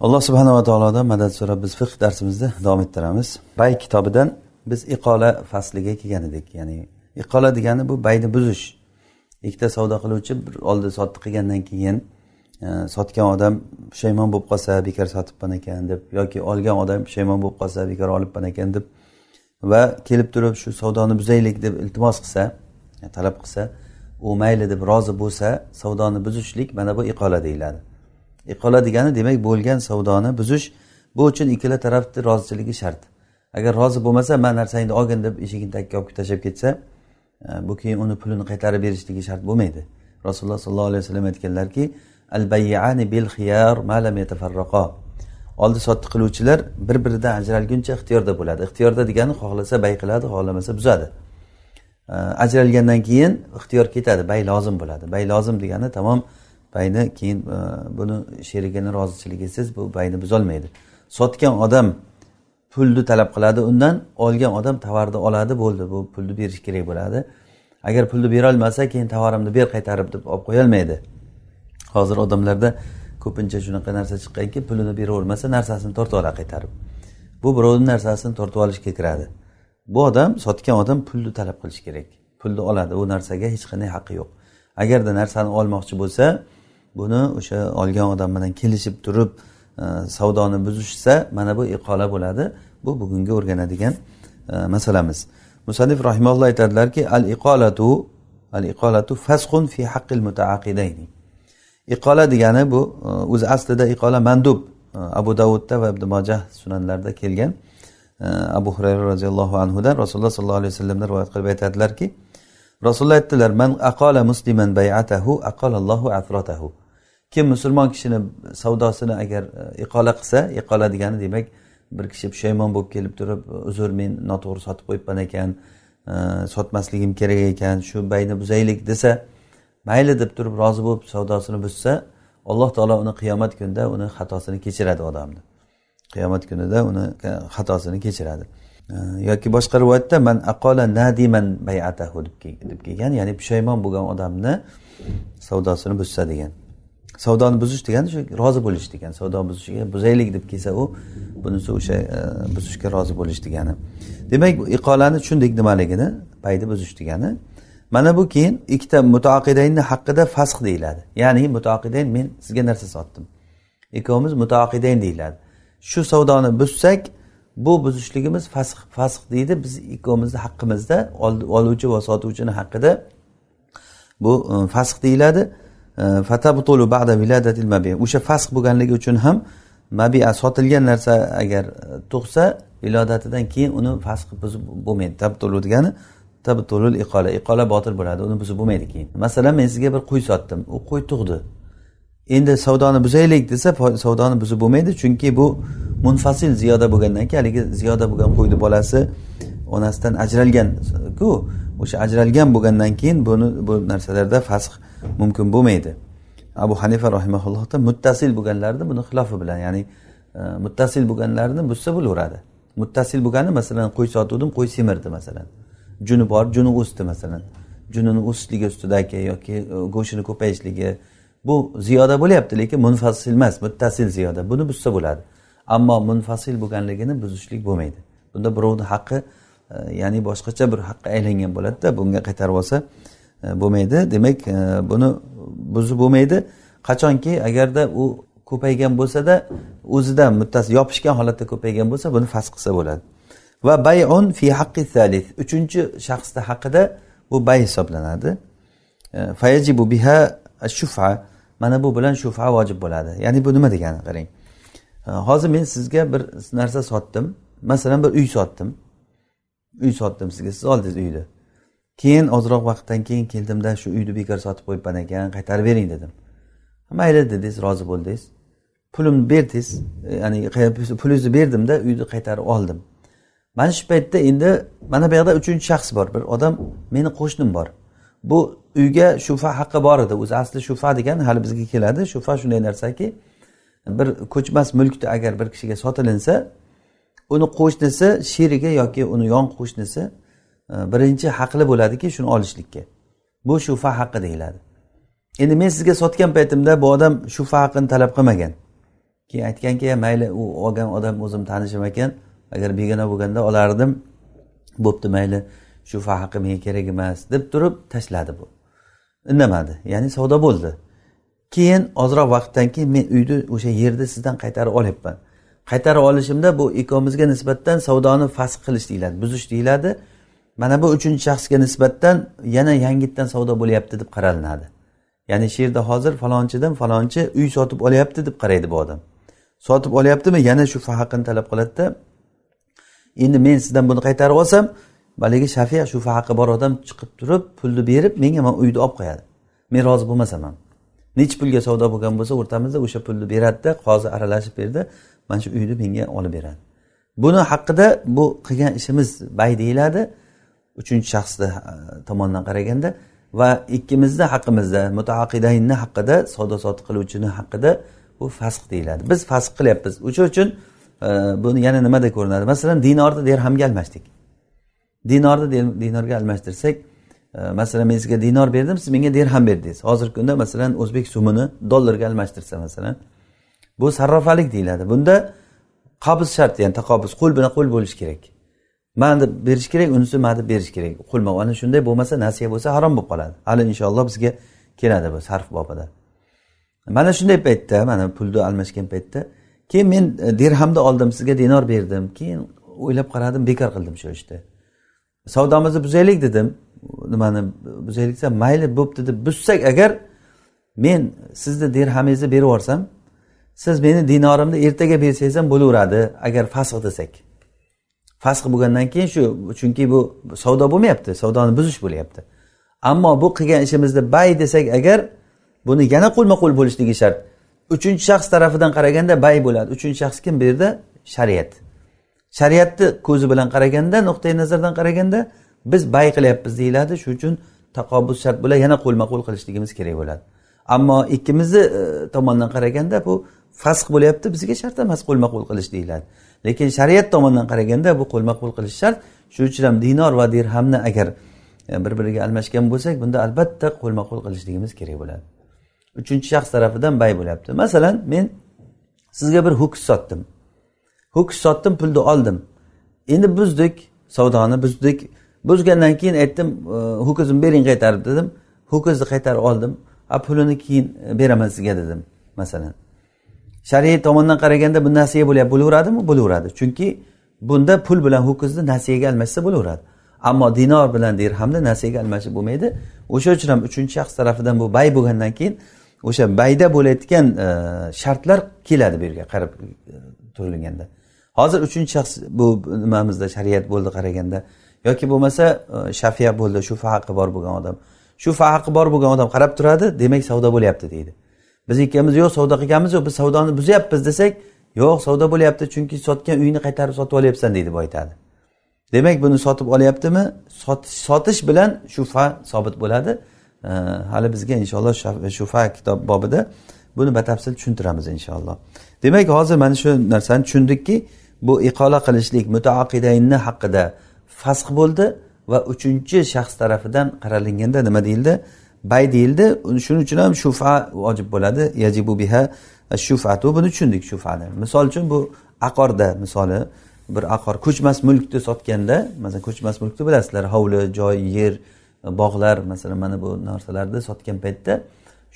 alloh subhanava taolodan madad so'rab biz fiq darsimizni davom ettiramiz. Bay kitobidan biz iqola fasliga kelgan edik. Ya'ni iqola degani bu bayni buzish. Ikkita savdo qiluvchi bir oldi sotdi qilgandan keyin e, sotgan odam pushaymon bo'lib qolsa bekor sotibman ekan deb yoki olgan odam pushaymon bo'lib qolsa bekor olibman ekan deb va kelib turib shu savdoni buzaylik deb iltimos qilsa e, talab qilsa u mayli deb rozi bo'lsa savdoni buzishlik mana bu iqola deyiladi. E, iqola degani demak bo'lgan savdoni buzish bu uchun ikkala tarafni roziligi shart. Agar rozi bo'lmasa man narsangni olgin deb eshigini takka olib tashlab ketsa e, bu keyin uni pulini qaytarib berishligi shart bo'lmaydi. Rasululloh sollallohu alayhi vasallam aytganlarki al bayyani bil xiyar malam yatafarraqo oldi sotdi qiluvchilar bir biridan ajralguncha ixtiyorda bo'ladi. Ixtiyorda degani xohlasa bay qiladi xohlamasa buzadi. E, ajralgandan keyin ixtiyor ketadi bay lozim bo'ladi. Bay lozim degani tamom bayni keyin e, buni sherigini rozichiligisiz bu bayni buzolmaydi. Sotgan odam pulni talab qiladi undan olgan odam tovarni oladi bo'ldi. Bu pulni berish kerak bo'ladi. Agar pulni berolmasa keyin tovarimni ber qaytarib deb olib qo'yolmaydi. Hozir odamlarda ko'pincha shunaqa narsa chiqqanki pulini beravermasa narsasini tortib oladi qaytarib. Bu birovni narsasini tortib olishga kiradi. Bu odam sotgan odam pulni talab qilishi kerak. Pulni oladi u narsaga hech qanday haqqi yo'q. Agarda narsani olmoqchi bo'lsa buni o'sha olgan odam bilan kelishib turib e, savdoni buzishsa mana bu iqola bo'ladi. Bu bugungi o'rganadigan e, masalamiz. Musannif rahimalloh aytadilarki al iqolatu al iqolatu fasqun fi haqqil mutaaqidayni iqola degani bu e, o'zi aslida iqola mandub. E, Abu davudda va ibn mojah sunanlarida kelgan. E, Abu hurayra roziyallohu anhudan rasululloh sollallohu alayhi vasallamdan rivoyat qilib aytadilarki rasululloh aytdilar man aqola musliman bayatahu aqolallohu afrotahu kim musulmon kishini savdosini agar e, iqola qilsa iqola degani demak bir kishi pushaymon bo'lib kelib turib uzr men noto'g'ri sotib qo'yibman ekan e, sotmasligim kerak ekan shu bayni buzaylik desa mayli deb turib rozi bo'lib savdosini buzsa alloh taolo uni qiyomat kunida uni xatosini kechiradi odamni. Qiyomat kunida uni e, xatosini kechiradi. Yoki boshqa rivoyatda man aqola nadiman bayatahu deb kelgan ya'ni pushaymon bo'lgan odamni savdosini buzsa degan. Savdoni buzish degani shu rozi bo'lish degani savdo buzishiga buzaylik deb kelsa u bunisi o'sha e, buzishga rozi bo'lish degani. Demak iqolani tushundik nimaligini payni buzish degani. Mana bu keyin ikkita mutaqidaynni haqida fasx deyiladi. Ya'ni mutaqidayn men sizga narsa sotdim. Ikkovimiz mutaqidayn deyiladi. Shu savdoni buzsak bu buzishligimiz fasx fasx deydi. Biz ikkovimizni haqqimizda oluvchi va sotuvchini haqida bu e, fasx deyiladi. O'sha fasq bo'lganligi uchun ham mabia sotilgan narsa agar e, tug'sa vilodatidan keyin uni fasq buzib bo'lmaydi. Tabtulu degani tabtulul iqola. Iqola botil bo'ladi uni buzib bo'lmaydi keyin. Masalan men sizga bir qo'y sotdim. U qo'y tug'di. Endi savdoni buzaylik desa savdoni buzib bo'lmaydi. Chunki bu munfasil ziyoda bo'lgandan keyin haligi ziyoda bo'lgan qo'yni bolasi onasidan ajralganku o'sha ajralgan bo'lgandan keyin buni bu narsalarda fasx mumkin bo'lmaydi. Abu hanifa rahimaullohda muttasil bo'lganlarni buni xilofi bilan ya'ni e, muttasil bo'lganlarni buzsa bo'laveradi. Muttasil bo'lgani masalan qo'y sotuvdim qo'y semirdi masalan. Juni bor juni o'sdi masalan. Junini o'sishligi ustidagi yoki e, go'shtini ko'payishligi bu ziyoda bo'lyapti lekin munfasil emas muttasil ziyoda. Buni buzsa bo'ladi. Ammo munfasil bo'lganligini buzishlik bo'lmaydi. Bunda birovni haqqi e, ya'ni boshqacha bir haqqa aylangan bo'ladida bunga qaytarib olsa E, bo'lmaydi. Demak e, buni buzib bo'lmaydi. Qachonki agarda u ko'paygan bo'lsada o'zidan muttasi yopishgan holatda ko'paygan bo'lsa buni fasq qilsa bo'ladi. Va bayun fi haqqi salis uchinchi shaxsni haqida bu bay hisoblanadi. E, fayajibu biha shufa mana bu bilan shufa vojib bo'ladi. Ya'ni bu nima degani? Qarang. Hozir men sizga bir narsa sotdim. Masalan bir uy sotdim. Uy sotdim sizga. Siz oldingiz uyni. Keyin ozroq vaqtdan keyin keldimda shu uyni bekor sotib qo'yibman ekan qaytarib bering dedim. Mayli dedingiz rozi bo'ldingiz. Pulimni berdingiz e, ya'ni pulingizni berdimda uyni qaytarib oldim. Mana shu paytda endi mana bu yoqda uchinchi shaxs bor bir odam meni qo'shnim bor. Bu uyga shufa haqqi bor edi o'zi asli shufa degan hali bizga keladi. Shufa shunday narsaki bir ko'chmas mulkni agar bir kishiga sotilinsa uni qo'shnisi sherigi yoki uni yon qo'shnisi birinchi haqli bo'ladiki shuni olishlikka. Bu shufa haqqi deyiladi. Endi men sizga sotgan paytimda bu odam shufa haqqini talab qilmagan. Keyin aytganki mayli u olgan odam o'zim tanishim ekan. Agar begona bo'lganda olardim bo'pti mayli shufa haqqi menga kerak emas deb turib tashladi bu. Indamadi ya'ni savdo bo'ldi. Keyin ozroq vaqtdan keyin men uyni o'sha yerni sizdan qaytarib olyapman. Qaytarib olishimda bu ikkovimizga nisbatan savdoni fasq qilish deyiladi buzish deyiladi. Mana bu uchinchi shaxsga nisbatan yana yangitdan savdo bo'lyapti deb qaralinadi ya'ni shu yerda hozir falonchidan falonchi uy sotib olyapti deb qaraydi bu odam. Sotib olyaptimi? Yana shu haqini talab qiladida endi men sizdan buni qaytarib olsam haligi shafiya shu haqi bor odam chiqib turib pulni berib menga mana uyni olib qo'yadi. Men rozi bo'lmasam ham. Nechi pulga savdo bo'lgan bo'lsa o'rtamizda o'sha pulni beradida qozi aralashib berdi mana shu uyni menga olib beradi. Buni haqida bu qilgan ishimiz bay deyiladi. Uchinchi shaxsni e, tomonidan qaraganda va ikkimizni haqqimizda mutaaqidaynni haqida savdo sotiq qiluvchini haqida bu fasq deyiladi. Biz fasq qilyapmiz. O'sha uchun e, buni yana nimada ko'rinadi? Masalan dinorni dirhamga almashdik. Dinorni dinorga almashtirsak e, masalan men sizga dinor berdim siz menga dirham berdingiz hozirgi kunda masalan o'zbek so'mini dollarga almashtirsa masalan bu sarrofalik deyiladi. Bunda qabz shart ya'ni taqobuz qo'l bilan qo'l bo'lishi kerak. Man deb berish kerak unisi man deb berish kerak. Qo'lma ana shunday bo'lmasa nasiya bo'lsa harom bo'lib qoladi. Hali inshaalloh bizga keladi bu sarf bobida mana shunday paytda mana pulni almashgan paytda keyin men e, dirhamni oldim sizga dinor berdim keyin o'ylab qaradim bekor qildim shu ishni. Savdomizni buzaylik dedim. Nimani buzaylik desa mayli bo'pti deb buzsak agar men sizni dirhamingizni berib yuborsam siz meni dinorimni ertaga bersangiz ham bo'laveradi agar fasq desak. Fasq bo'lgandan keyin shu chunki bu savdo bo'lmayapti savdoni buzish bo'lyapti. Ammo bu qilgan ishimizni bay desak agar buni yana qo'lma qo'l bo'lishligi shart. Uchinchi shaxs tarafidan qaraganda bay bo'ladi. Uchinchi shaxs kim bu yerda? Shariat. Shariatni ko'zi bilan qaraganda nuqtai nazardan qaraganda biz bay qilyapmiz deyiladi. Shuning uchun taqobuz shart bilan yana qo'lma qo'l qilishligimiz kerak bo'ladi. Ammo ikkimizni e, tomondan qaraganda bu fasq bo'lyapti. Bizga shart emas qo'lma qo'l qilish deyiladi. Lekin shariat tomonidan qaraganda bu qo'lma qo'l qilish shart. Shuning uchun ham dinor va dirhamni agar e, bir biriga almashgan bo'lsak bunda albatta qo'lma qo'l qilishligimiz kerak bo'ladi. Uchinchi shaxs tarafidan bay bo'lyapti. Masalan men sizga bir ho'kiz sotdim. Ho'kiz sotdim pulni oldim. Endi buzdik savdoni buzdik. Buzgandan keyin aytdim e, ho'kizimni bering qaytarib dedim. Ho'kizni qaytarib oldim. A pulini keyin beraman sizga dedim masalan. Shariat tomondan qaraganda bu nasiya bo'lyapti. Bo'laveradimi bo'laveradi. Chunki bunda pul bilan ho'kizni nasiyaga almashsa bo'laveradi. Ammo dinor bilan dirhamni nasiyaga almashib bo'lmaydi. O'sha uchun ham uchinchi shaxs tarafidan bu bay bo'lgandan keyin o'sha bayda bo'layotgan e, shartlar keladi bu yerga qarab e, turilganda hozir uchinchi shaxs bu nimamizda shariat bo'ldi qaraganda. Yoki bo'lmasa e, shafiya bo'ldi shu haqqi bor bo'lgan odam. Shu haqqi bor bo'lgan odam qarab turadi demak savdo bo'lyapti deydi. Biz ikkamiz yo'q savdo qilganmiz yo'q. Biz savdoni buzyapmiz desak yo'q savdo bo'lyapti. Chunki sotgan uyni qaytarib sotib olyapsan deydi boy aytadi demak buni sotib olyaptimi? Sotish bilan shufa sobit bo'ladi. Hali bizga inshaalloh shufa kitob bobida buni batafsil tushuntiramiz inshaalloh. Demak hozir mana shu narsani tushundikki bu iqola qilishlik mutaaqidaynni haqida fasx bo'ldi va uchinchi shaxs tarafidan qaralinganda nima deyildi? bay deyildi shuning uchun ham shufa vojib bo'ladi yajibu biha shufatu buni tushundik shufani misol uchun bu aqorda misoli bir aqor ko'chmas mulkni sotganda masalan ko'chmas mulkni bilasizlar hovli joy yer bog'lar masalan mana bu narsalarni sotgan paytda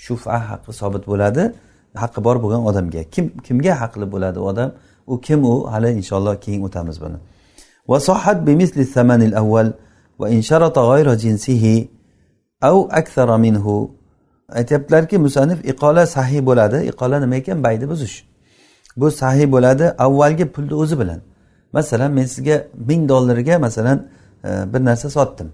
shufa haqqi sobit bo'ladi haqqi bor bo'lgan odamga kim kimga haqli bo'ladi u odam u kim u hali inshaalloh keyin o'tamiz buni وصحت بمثل الثمن الأول وإن شرط غير جنسه av aksara minhu. Aytyaptilarki musanif iqola sahiy bo'ladi. Iqola nima ekan? Bayni buzish. Bu sahiy bo'ladi avvalgi pulni o'zi bilan. Masalan men sizga ming dollarga masalan e, bir narsa sotdim.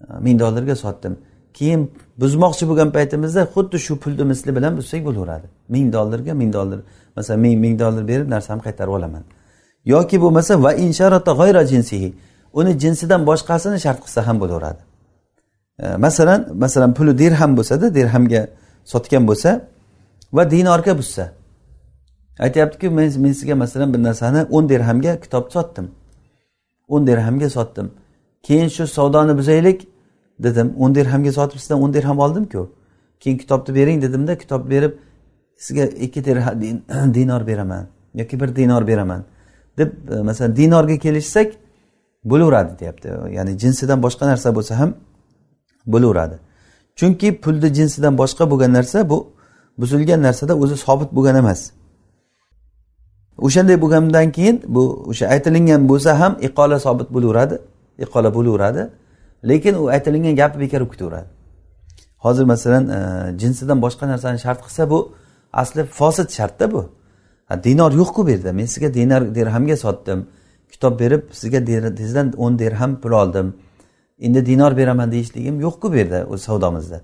E, ming dollarga sotdim. Keyin buzmoqchi bo'lgan paytimizda xuddi shu pulni misli bilan buzsak bo'laveradi. Ming dollarga ming dollar. Masalan men ming dollar berib narsamni qaytarib olaman. Yoki bo'lmasa va insharata g'oyra jinsihi. Uni jinsidan boshqasini shart qilsa ham bo'laveradi. Masalan masalan puli dirham bo'lsada dirhamga sotgan bo'lsa va dinorga buzsa. Aytyaptiki men men sizga masalan bir narsani o'n dirhamga kitob sotdim. O'n dirhamga sotdim. Keyin shu savdoni buzaylik dedim. O'n dirhamga sotib sizdan o'n dirham oldimku. Keyin kitobni bering dedimda kitob berib sizga ikki dinor beraman yoki bir dinor beraman. Deb e, masalan dinorga kelishsak bo'laveradi deyapti. Ya'ni jinsidan boshqa narsa bo'lsa ham bo'laveradi. Chunki pulni jinsidan boshqa bo'lgan narsa bu buzilgan narsada o'zi sobit bo'lgan emas. O'shanday bo'lgandan keyin bu o'sha aytilingan bo'lsa ham iqola sobit bo'laveradi iqola bo'laveradi. Lekin u aytilingan gapi bekor bo'lib ketaveradi. Hozir masalan e, jinsidan boshqa narsani shart qilsa bu asli fosil shartda bu. Dinor yo'qku bu yerda. Men sizga dinar dirhamga sotdim. Kitob berib sizga sizdan o'n dirham pul oldim. Endi dinor beraman deyishligim yo'qku bu yerda o'z savdomizda.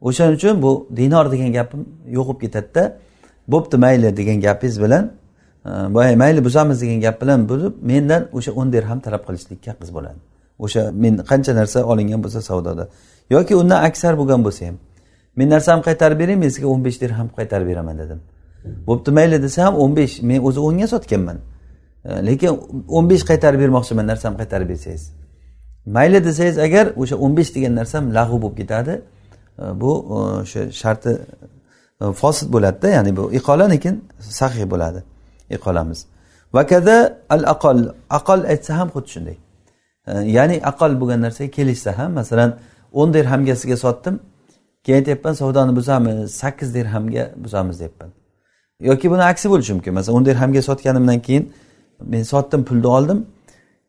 O'shaning uchun bu dinor degan gapim yo'q bo'lib ketadida bo'pti mayli degan gapingiz bilan e, boya mayli buzamiz degan gap bilan buzib mendan o'sha o'n dirham talab qilishlikka qiz bo'ladi. O'sha men qancha narsa olingan bo'lsa savdoda. Yoki undan aksar bo'lgan bo'lsa ham men narsamni qaytarib bering men sizga o'n besh dirham qaytarib beraman dedim. Bo'pti mayli desa ham o'n besh men o'zi o'nga sotganman. E, lekin o'n besh qaytarib bermoqchiman narsamni qaytarib bersangiz. Mayli desangiz agar o'sha o'n besh degan narsam lag'u bo'lib ketadi. Bu e, o'sha sharti e, fosil bo'ladida ya'ni bu iqola lekin sahiy bo'ladi iqolamiz. Vakada al aqol aqol aytsa ham xuddi shunday. Ya'ni aqol bo'lgan narsaga kelishsa ham masalan o'n dirhamgasiga sotdim keyin aytyapman savdoni buzamiz sakkiz dirhamga buzamiz deyapman yoki buni aksi bo'lishi mumkin. Masalan o'n dirhamga sotganimdan keyin men sotdim pulni oldim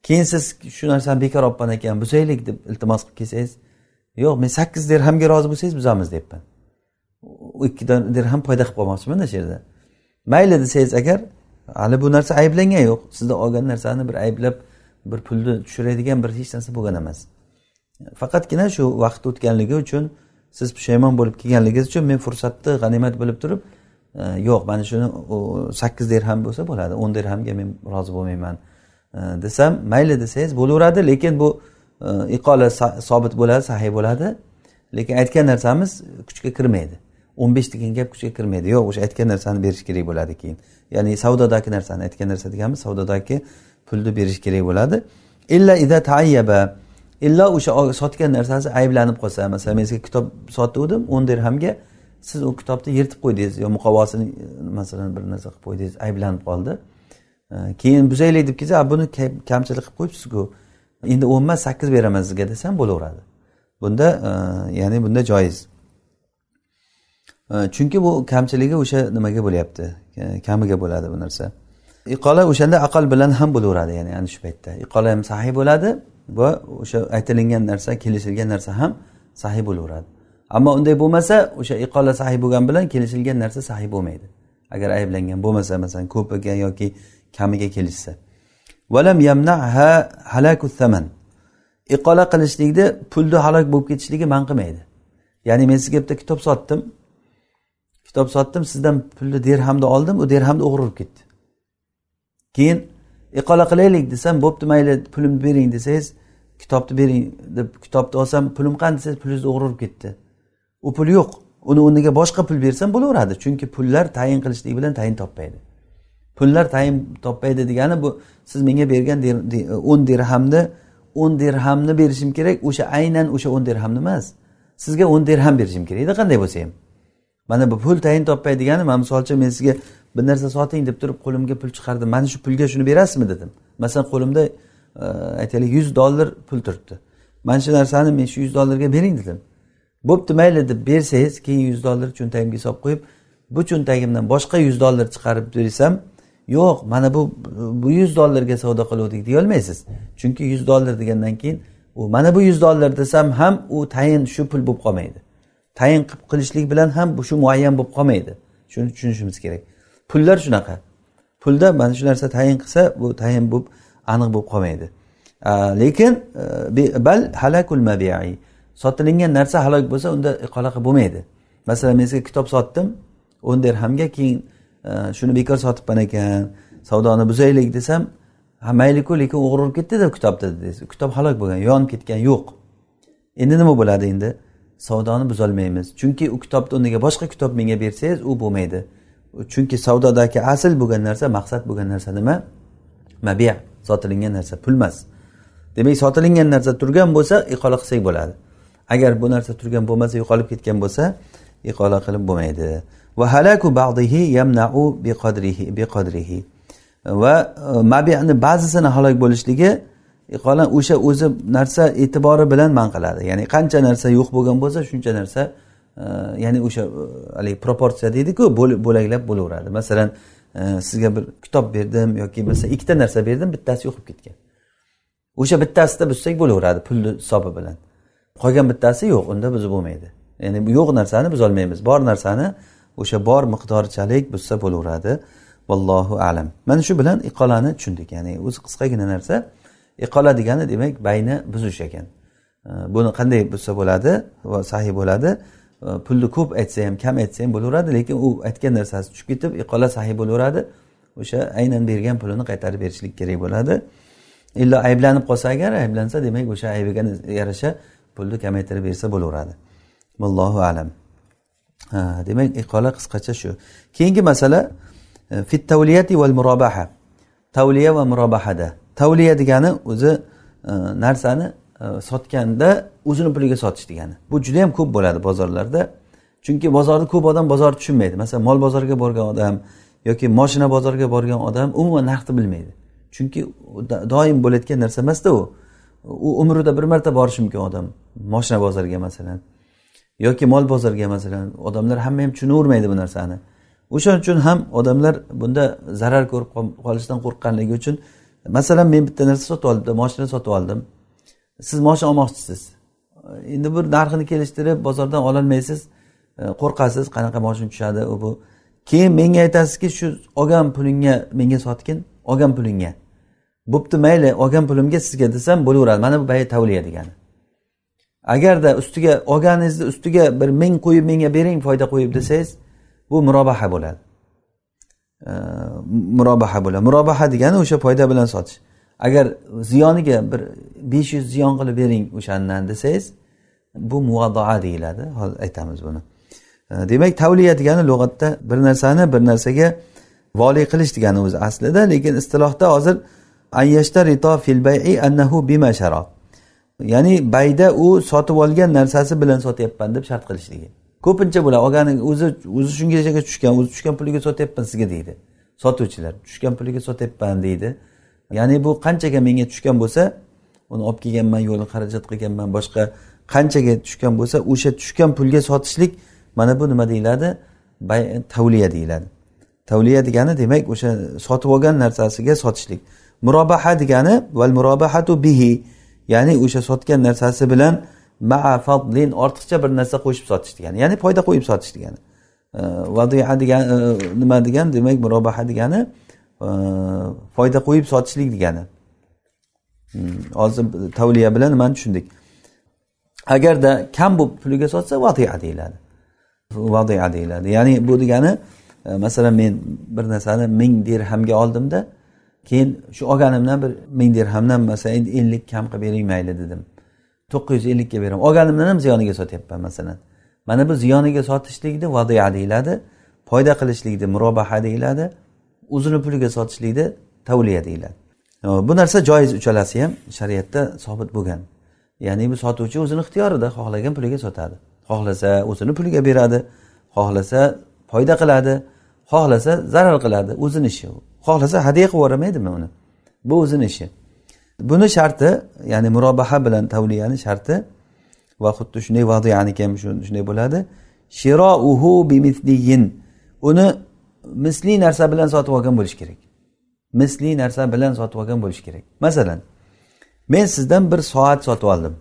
keyin siz shu narsani bekor olibman ekan buzaylik deb iltimos qilib kelsangiz yo'q men sakkiz dirhamga rozi bo'lsangiz buzamiz deyapman ikki dirham foyda qilib qolmoqchiman shu yerda. Mayli desangiz agar hali bu narsa ayblangan yo'q sizda olgan narsani bir ayblab bir pulni tushiradigan bir hech narsa bo'lgan emas. Faqatgina shu vaqt o'tganligi uchun siz pushaymon bo'lib kelganligingiz uchun men fursatni g'animat bilib turib e, yo'q mana shuni sakkiz dirham bo'lsa bo'ladi o'n dirhamga men rozi bo'lmayman. Desam mayli desangiz bo'laveradi lekin bu e, iqola sobit bo'ladi sahiy bo'ladi. Lekin aytgan narsamiz kuchga kirmaydi. O'n besh degan gap kuchga kirmaydi. Yo'q o'sha aytgan narsani berish kerak bo'ladi keyin. Ya'ni savdodagi narsani aytgan narsa deganimiz savdodagi pulni berish kerak bo'ladi. Illa ida tayyaba illo o'sha sotgan narsasi ayblanib qolsa masalan men sizga kitob sotuvdim o'n dirhamga siz u kitobni yirtib qo'ydingiz yo muqovosini masalan bir narsa qilib qo'ydingiz ayblanib qoldi. Keyin buzaylik deb kelsa buni kamchilik qilib qo'yibsizku. Endi o'n emas sakkiz beraman sizga desam bo'laveradi. Bunda e, ya'ni bunda joiz. E, chunki bu kamchiligi o'sha nimaga bo'lyapti? E, kamiga bo'ladi bu narsa. Iqola o'shanda aql bilan ham bo'laveradi ya'ni ana shu paytda. Iqola ham sahiy bo'ladi va o'sha aytilingan narsa kelishilgan narsa ham sahiy bo'laveradi. Ammo unday bo'lmasa o'sha iqola sahiy bo'lgani bilan kelishilgan narsa sahiy bo'lmaydi. Agar ayblangan bo'lmasa masalan ko'piga yoki kamiga kelishsa. Valam yamnaha halaku thaman. Iqola qilishlikni pulni halok bo'lib ketishligi man qilmaydi. Ya'ni men sizga bitta kitob sotdim. Kitob sotdim sizdan pulni dirhamni oldim u dirhamni o'g'ri ketdi. Keyin iqola qilaylik desam bo'pti mayli pulimni bering desangiz kitobni bering deb kitobni olsam pulim qani desangiz pulingizni o'g'ri ketdi. U pul yo'q. Uni o'rniga boshqa pul bersam bo'laveradi. Chunki pullar tayin qilishlik bilan tayin topmaydi. Pullar tayin topmaydi degani bu siz menga bergan o'n dirhamni o'n dirhamni berishim kerak o'sha aynan o'sha o'n dirhamni emas. Sizga o'n dirham berishim kerak qanday bo'lsa ham. Mana bu pul tayin topmaydigani man misol uchun men sizga bir narsa soting deb turib qo'limga pul chiqardim mana shu pulga shuni berasizmi dedim. Masalan qo'limda e, aytaylik yuz dollar pul turibdi. Mana shu narsani men shu yuz dollarga bering dedim. Bo'pti mayli deb bersangiz keyin yuz dollar cho'ntagimga solib qo'yib bu cho'ntagimdan boshqa yuz dollar chiqarib bersam yo'q mana bu bu yuz dollarga savdo qiluvdik deyolmaysiz. Chunki yuz dollar degandan keyin u mana bu yuz dollar desam ham u tayin shu pul bo'lib qolmaydi. Tayin qilib qilishlik bilan ham bu shu muayyan bo'lib qolmaydi. Shuni tushunishimiz kerak. Pullar shunaqa. Pulda mana shu narsa tayin qilsa bu tayin bo'lib aniq bo'lib qolmaydi. Lekin e, bal halakul mabiai sotilingan narsa halok bo'lsa unda e, iqola qilib bo'lmaydi. Masalan men sizga kitob sotdim o'n dirhamga keyin shuni bekor sotibman ekan. Savdoni buzaylik desam ha mayliku lekin o'g'irib ketdida kitobni dedi. Kitob halok bo'lgan yonib ketgan yo'q. Endi nima bo'ladi endi? Savdoni buzolmaymiz. Chunki u kitobni o'rniga boshqa kitob menga bersangiz u bo'lmaydi. Chunki savdodagi asl bo'lgan narsa maqsad bo'lgan narsa nima? Mabiya sotilingan narsa pul emas. Demak sotilingan narsa turgan bo'lsa iqola qilsak bo'ladi. Agar bu narsa turgan bo'lmasa yo'qolib ketgan bo'lsa iqola qilib bo'lmaydi. Va halaku ba'dihi yamnau biqadrihi biqadrihi. Va e, mabiyani ba'zisini halok bo'lishligi e, qolan o'sha o'zi narsa e'tibori bilan man qiladi. Ya'ni qancha narsa yo'q bo'lgan bo'lsa shuncha narsa e, ya'ni o'sha e, haligi proporsiya deydiku bo'laklab bo'laveradi. Masalan sizga bir kitob berdim yoki masalan ikkita narsa berdim bittasi yo'q bo'lib ketgan. O'sha bittasida buzsak bo'laveradi pulni hisobi bilan. Qolgan bittasi yo'q unda buzib bo'lmaydi. Ya'ni yo'q narsani buzolmaymiz. Bor narsani o'sha bor miqdorchalik buzsa bo'laveradi. Vallohu alam. Mana shu bilan iqolani tushundik. Ya'ni o'zi qisqagina narsa iqola degani demak bayni buzish ekan. Buni qanday buzsa bo'ladi va sahiy bo'ladi? Pulni ko'p aytsa ham kam aytsa ham bo'laveradi lekin u aytgan narsasi tushib ketib iqola sahiy bo'laveradi. O'sha aynan bergan pulini qaytarib berishlik kerak bo'ladi. Illo ayblanib qolsa agar ayblansa demak o'sha aybiga yarasha pulni kamaytirib bersa bo'laveradi. Vallohu alam. Demak e, iqola qisqacha shu. Keyingi masala e, fit tavliyati val murobaha tavliya va murobahada tavliya degani o'zi e, narsani e, sotganda o'zini puliga sotish degani. Bu juda yam ko'p bo'ladi bozorlarda. Chunki bozorni ko'p odam bozorni tushunmaydi. Masalan mol bozoriga borgan odam yoki moshina bozoriga borgan odam umuman narxni bilmaydi. Chunki doim bo'layotgan narsa emasda u. U umrida bir marta borishi mumkin odam moshina bozoriga masalan. Yoki mol bozoriga masalan odamlar hamma ham tushunavermaydi bu narsani. O'shaning uchun ham odamlar bunda zarar ko'rib qolishdan qo'rqqanligi uchun masalan men bitta narsa sotib oldim moshina sotib oldim. Siz moshina olmoqchisiz. Endi bir narxini kelishtirib bozordan ololmaysiz e, qo'rqasiz qanaqa moshina tushadi u bu. Keyin menga aytasizki shu olgan pulingga menga sotgin olgan pulingga. Bo'pti mayli olgan pulimga sizga desam bo'laveradi. Mana bu bay tavliya degani. Agarda ustiga olganingizni ustiga bir ming qo'yib menga bering foyda qo'yib desangiz bu murobaha bo'ladi. Murobaha bo'ladi. Murobaha degani o'sha foyda bilan sotish. Agar ziyoniga bir besh yuz ziyon qilib bering o'shandan desangiz bu muvadoa deyiladi. Hozir aytamiz buni. Demak tavliya degani lug'atda bir narsani bir narsaga voliy qilish degani o'zi aslida lekin istilohda hozir ayyashta rito fil bayi annahu bima sharo ya'ni bayda u sotib olgan narsasi bilan sotyapman deb shart qilishligi. Ko'pincha bular olgani o'zi o'zi shungacha tushgan o'zi tushgan puliga sotyapman sizga deydi. Sotuvchilar tushgan puliga sotyapman deydi. Ya'ni bu qanchaga menga tushgan bo'lsa uni olib kelganman yo'lni xarajat qilganman boshqa qanchaga tushgan bo'lsa o'sha tushgan pulga sotishlik mana bu nima deyiladi? Tavliya deyiladi. Tavliya degani demak o'sha sotib olgan narsasiga sotishlik. Murobaha degani val murobahatu bihi. Ya'ni o'sha sotgan narsasi bilan maa fadlin ortiqcha bir narsa qo'shib sotish degani ya'ni foyda qo'yib sotish degani vadia degan e, nima degan demak murobaha degani e, foyda qo'yib sotishlik degani. Hmm, hozir tavliya bilan nimani tushundik? Agarda kam bo'lib puliga sotsa vadia deyiladi. Vadia deyiladi. Ya'ni bu degani e, masalan men bir narsani ming dirhamga oldimda keyin shu olganimdan bir ming dirhamdan masalan ellik kam qilib bering mayli dedim. To'qqiz yuz ellikka beraman. Olganimdan ham ziyoniga sotyapman masalan. Mana bu ziyoniga sotishlikni vadiya deyiladi foyda qilishlikni murobaha deyiladi o'zini puliga sotishlikni tavliya deyiladi. Bu narsa joiz uchalasi ham shariatda sobit bo'lgan. Ya'ni bu sotuvchi o'zini ixtiyorida xohlagan puliga sotadi. Xohlasa o'zini puliga beradi xohlasa foyda qiladi xohlasa zarar qiladi o'zini ishi xohlasa hadya qilib yubormaydimi uni? Bu o'zini ishi. Buni sharti ya'ni murobaha bilan tavliyani sharti va xuddi shunday vadiyaniki ham shunday bo'ladi. Shirouhu bimithliyin. Uni misli narsa bilan sotib olgan bo'lishi kerak. Misli narsa bilan sotib olgan bo'lishi kerak. Masalan men sizdan bir soat sotib oldim.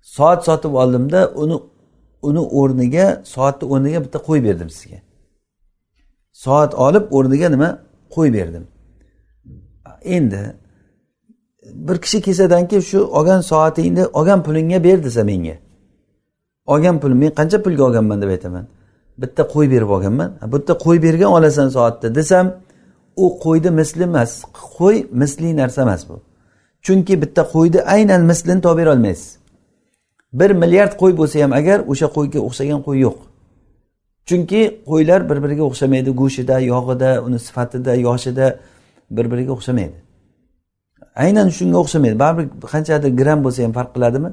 Soat sotib oldimda uni uni o'rniga soatni o'rniga bitta qo'y berdim sizga. Soat olib o'rniga nima? Qo'y berdim. Endi bir kishi kelsadan keyin shu olgan soatingni olgan pulingga ber desa menga. Olgan pulim men qancha pulga olganman deb aytaman. Bitta qo'y berib olganman. Bitta qo'y bergan olasan soatda desam u qo'yni misli emas qo'y misli narsa emas bu. Chunki bitta qo'yni aynan mislini topib berolmaysiz. Bir milliard qo'y bo'lsa ham agar o'sha qo'yga o'xshagan qo'y yo'q. Chunki qo'ylar bir biriga o'xshamaydi go'shtida yog'ida uni sifatida yoshida bir biriga o'xshamaydi. Aynan shunga o'xshamaydi. Baribir qanchadir gramm bo'lsa ham farq qiladimi?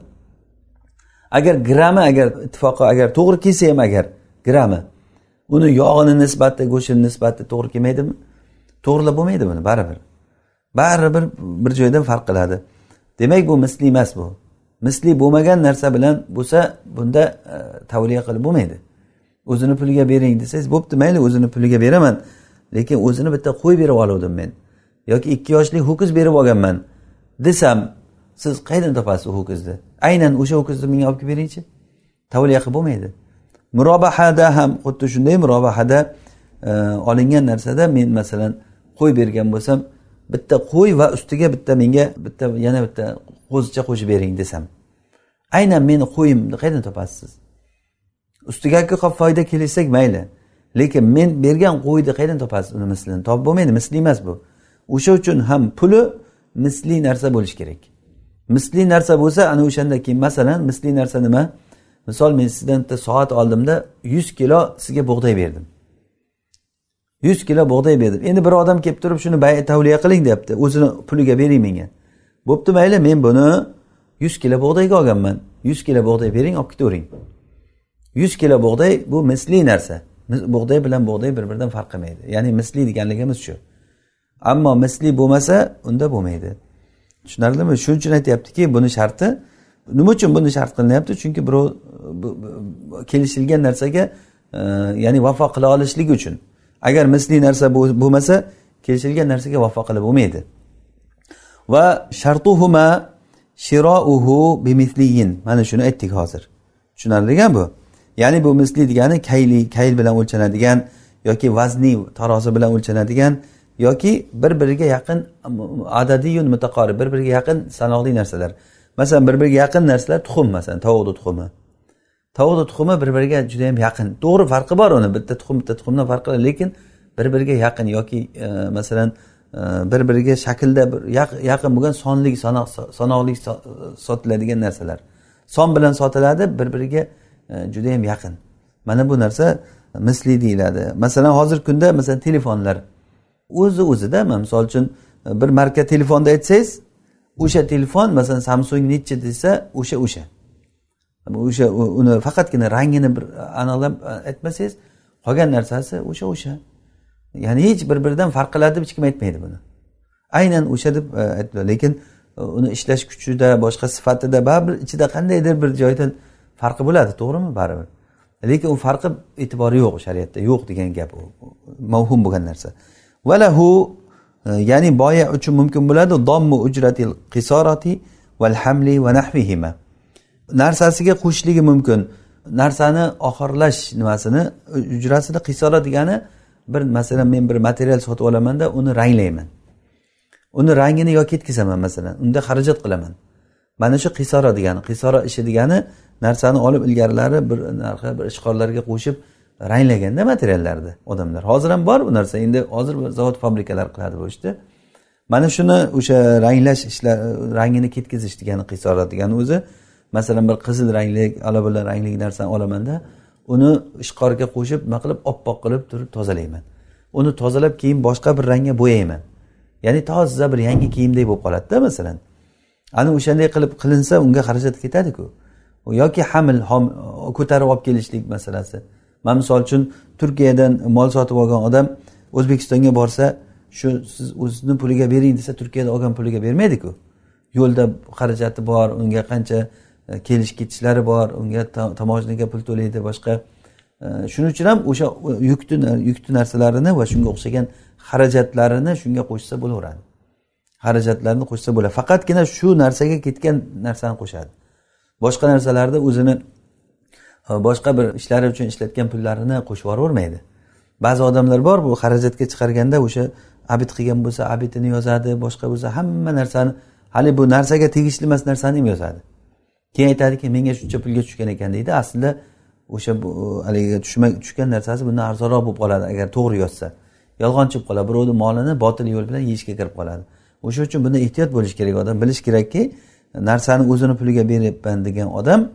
Agar grammi agar ittifoqi agar to'g'ri kelsa ham agar grammi uni yog'ini nisbati go'shtini nisbati to'g'ri kelmaydimi? To'g'rilab bo'lmaydi buni? Baribir. Baribir bir joydan farq qiladi. Demak bu misli emas bu. Misli bo'lmagan narsa bilan bo'lsa bunda e, tavliya qilib bo'lmaydi. O'zini puliga bering desangiz bo'pti mayli o'zini puliga beraman. Lekin o'zini bitta qo'y berib oluvdim men. Yoki ikki yoshli ho'kiz berib olganman desam siz qayerdan topasiz u ho'kizni? Aynan o'sha ho'kizni menga olib kelib beringchi. Tavliya qilib bo'lmaydi. Murobahada ham xuddi shunday murobahada e, olingan narsada men masalan qo'y bergan bo'lsam bitta qo'y va ustiga bitta menga bitta yana bitta qo'zicha qo'shib bering desam. Aynan meni qo'yimni qayerdan topasiz ustigaki ustiga foyda kelishsak mayli. Lekin men bergan qo'yni qayerdan topasiz uni mislini? Topib bo'lmaydi misli emas bu. O'sha uchun ham puli misli narsa bo'lishi kerak. Misli narsa bo'lsa ana o'shanda keyin masalan misli narsa nima? Misol men sizdan bitta soat oldimda yuz kilo sizga bug'doy berdim. Yuz kilo bug'doy berdim. Endi bir odam kelib turib shuni tavliya qiling deyapti. O'zini puliga bering menga. Bo'pti mayli men buni yuz kilo bug'doyga olganman. Yuz kilo bug'doy bering olib ketavering yuz kilo bug'doy bu misli narsa. Bug'doy bilan bug'doy bir biridan farq qilmaydi. Ya'ni misli deganligimiz shu. Ammo misli bo'lmasa unda bo'lmaydi. Tushunarlimi? Shuning uchun aytyaptiki buni sharti nima uchun buni shart qilinyapti? Chunki birov kelishilgan narsaga e, ya'ni vafo qila olishligi uchun. Agar misli narsa bo'lmasa kelishilgan narsaga vafo qilib bo'lmaydi. Va shartuhuma shirouhu bimisliyin mana shuni aytdik hozir. Tushunarli bu? Ya'ni bu misli degani kayli kayl bilan o'lchanadigan yoki vazni tarozi bilan o'lchanadigan yoki bir biriga yaqin adadiyun mutaqorib bir biriga yaqin sanoqli narsalar. Masalan bir biriga yaqin narsalar tuxum masalan tovuqni tuxumi. Tovuqni tuxumi bir biriga juda yam yaqin. To'g'ri farqi bor uni bitta tuxum bitta tuxumdan farqi bor lekin bir biriga yaqin yoki e, masalan e, bir biriga shaklda bir yaqin bo'lgan sonli sanoqli sotiladigan narsalar. Son bilan sotiladi bir biriga E, judayam yaqin. Mana bu narsa misli deyiladi. Masalan hozirgi kunda masalan telefonlar. O'zi o'zida misol uchun e, bir marka telefonda aytsangiz o'sha telefon masalan samsung nechi desa o'sha o'sha. O'sha uni faqatgina rangini bir e, aniqlab aytmasangiz qolgan narsasi o'sha o'sha. Ya'ni hech bir biridan farq qiladi deb hech kim aytmaydi buni. Aynan o'sha deb aytdilar. Lekin uni ishlash kuchida boshqa sifatida baribir ichida qandaydir bir joydan farqi bo'ladi to'g'rimi? Baribir. Lekin u farqi e'tibori yo'q shariatda. Yo'q degan gap u. Mavhum bo'lgan narsa. Valahu e, ya'ni boya uchun mumkin bo'ladi. Dommu ujratil qisorati val hamli va nahvihima narsasiga qo'shishligi mumkin. Narsani oxirlash nimasini? Ujrasini qisora degani bir masalan men bir material sotib olamanda uni ranglayman. Uni rangini yo ketkazaman masalan. Unda xarajat qilaman. Mana shu qisora degani qisora ishi degani narsani olib ilgarilari bir narxi bir ishqorlarga qo'shib ranglaganda materiallarni odamlar. Hozir ham bor bu narsa. Endi hozir zavod fabrikalar qiladi bu ishni. Mana shuni o'sha ranglash ishlar rangini ketkazish degani qisora degani o'zi masalan bir qizil rangli alabala rangli narsani olamanda uni ishqorga qo'shib nima qilib oppoq qilib turib tozalayman. Uni tozalab keyin boshqa bir rangga bo'yayman. Ya'ni toza bir yangi kiyimdek bo'lib qoladida masalan. Ana o'shanday qilib qilinsa unga xarajat ketadiku. Yoki hamil ko'tarib olib kelishlik masalasi. Man misol uchun turkiyadan mol sotib olgan odam o'zbekistonga borsa shu siz o'zizni puliga bering desa turkiyada olgan puliga bermaydiku. Yo'lda xarajati bor unga qancha e, kelish ketishlari bor unga tomoshaga pul to'laydi boshqa. E, shuning uchun ham o'sha yukni yukni narsalarini va shunga o'xshagan xarajatlarini shunga qo'shsa bo'laveradi. Xarajatlarni qo'shsa bo'ladi faqatgina shu narsaga ketgan narsani qo'shadi. Boshqa narsalarni o'zini e, boshqa bir ishlari uchun ishlatgan pullarini qo'shib yuboravermaydi ba'zi odamlar bor bu xarajatga chiqarganda o'sha abid qilgan bo'lsa abidini yozadi boshqa bo'lsa hamma narsani hali bu narsaga tegishli emas narsani ham yozadi. Keyin aytadiki menga shuncha pulga tushgan ekan deydi. Aslida o'sha e, haligi tushgan narsasi bundan arzonroq bo'lib qoladi agar to'g'ri yozsa. Yolg'onchi bo'lib qoladi birovni molini botil yo'l bilan yeyishga kirib qoladi. O'sha uchun bunda ehtiyot bo'lish kerak odam bilish kerakki narsani o'zini puliga beryapman degan odam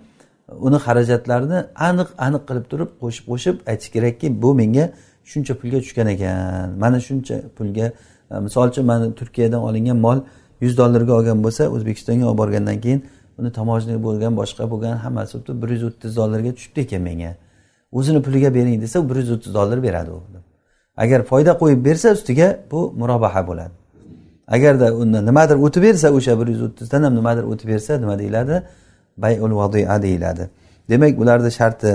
uni xarajatlarini aniq aniq qilib turib qo'shib qo'shib aytish kerakki bu menga shuncha pulga tushgan ekan. Mana shuncha pulga misol uchun mana turkiyadan olingan mol yuz dollarga olgan bo'lsa o'zbekistonga olib borgandan keyin uni tomojni bo'lgan boshqa bo'lgan hammasi bir yuz o'ttiz dollarga tushibdi ekan menga. O'zini puliga bering desa bir yuz o'ttiz dollar beradi u. Agar foyda qo'yib bersa ustiga bu murobaha bo'ladi. Agarda undan nimadir o'tib bersa o'sha bir yuz o'ttizdan ham nimadir o'tib bersa nima deyiladi? Bayul vadia deyiladi. Demak ularni sharti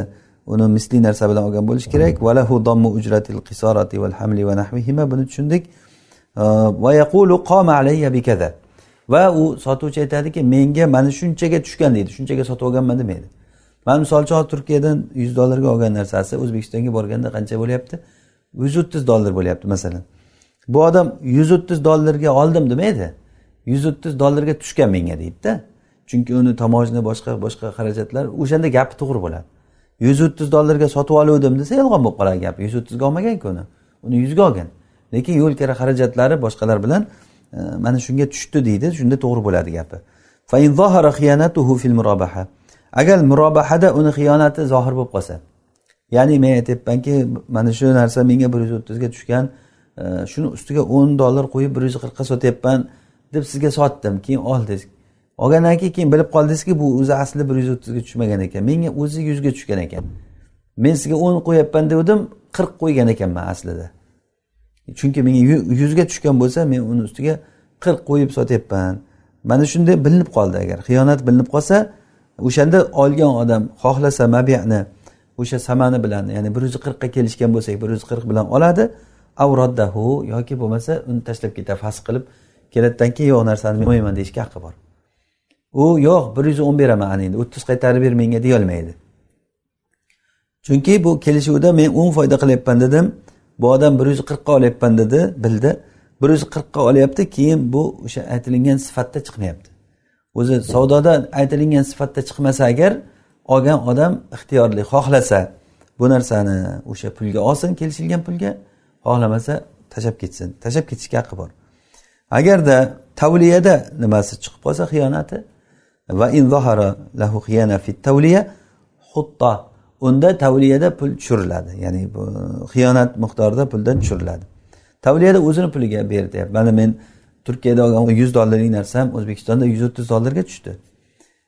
uni misli narsa bilan olgan bo'lish kerak. Valahu dommu ujratil qisorati val hamli va nahvihima buni tushundik. Va yaqulu qoma alayya bikaza va u sotuvchi aytadiki menga mana shunchaga tushgan deydi. Shunchaga sotib olganman demaydi. Man misol uchun turkiyadan yuz dollarga olgan narsasi o'zbekistonga borganda qancha bo'lyapti? Yuz o'ttiz dollar bo'lyapti masalan. Bu odam yuz o'ttiz dollarga oldim demaydi yuz o'ttiz dollarga tushgan menga deydida. Chunki uni tamojna boshqa boshqa xarajatlar o'shanda gapi to'g'ri bo'ladi. Yuz o'ttiz dollarga sotib oluvdim desa yolg'on bo'lib qoladi gapi. Yuz o'ttizga olmaganku uni. Uni yuzga olgan. Lekin yo'l kira xarajatlari boshqalar bilan e, mana shunga tushdi deydi. Shunda to'g'ri bo'ladi gapi. Agar murobahada uni xiyonati zohir bo'lib qolsa ya'ni men aytyapmanki mana shu narsa menga bir yuz o'ttizga tushgan shuni ustiga o'n dollar qo'yib bir yuz qirqqa sotyapman deb sizga sotdim. Keyin oldingiz. Olgandan keyin keyin bilib qoldingizki bu o'zi asli bir yuz o'ttizga tushmagan ekan. Menga o'zi yuzga tushgan ekan. Men sizga o'n qo'yapman degandim qirq qo'ygan ekanman aslida. Chunki menga yuzga tushgan bo'lsa men uni ustiga qirq qo'yib sotyapman. Mana shunday bilinib qoldi. Agar xiyonat bilinib qolsa o'shanda olgan odam xohlasa mabiyani o'sha samani bilan ya'ni bir yuz qirqqa kelishgan bo'lsak bir yuz qirq bilan oladi. Avroddahu yoki bo'lmasa uni tashlab ketadi fasq qilib keladidan keyin yo'q narsani men olmayman deyishga haqqi bor. U yo'q bir yuz o'n beraman ana endi o'ttiz qaytarib ber menga deyolmaydi chunki bu kelishuvda men o'n foyda qilyapman dedim bu odam bir yuz qirqqa olyapman dedi bildi. Bir yuz qirqqa olyapti keyin bu o'sha aytilingan sifatda chiqmayapti. O'zi savdoda aytilingan sifatda chiqmasa agar olgan odam ixtiyorli xohlasa bu narsani o'sha pulga olsin kelishilgan pulga. Xohlamasa tashlab ketsin. Tashlab ketishga haqqi bor. Agarda tavliyada nimasi chiqib qolsa xiyonati va in lahu xiyana fi tavliya xutta unda tavliyada pul tushiriladi. Ya'ni bu xiyonat miqdorida puldan tushiriladi. Tavliyada o'zini puliga ber deyapti. Mana men turkiyada olgan yuz dollarlik narsam o'zbekistonda yuz o'ttiz dollarga tushdi.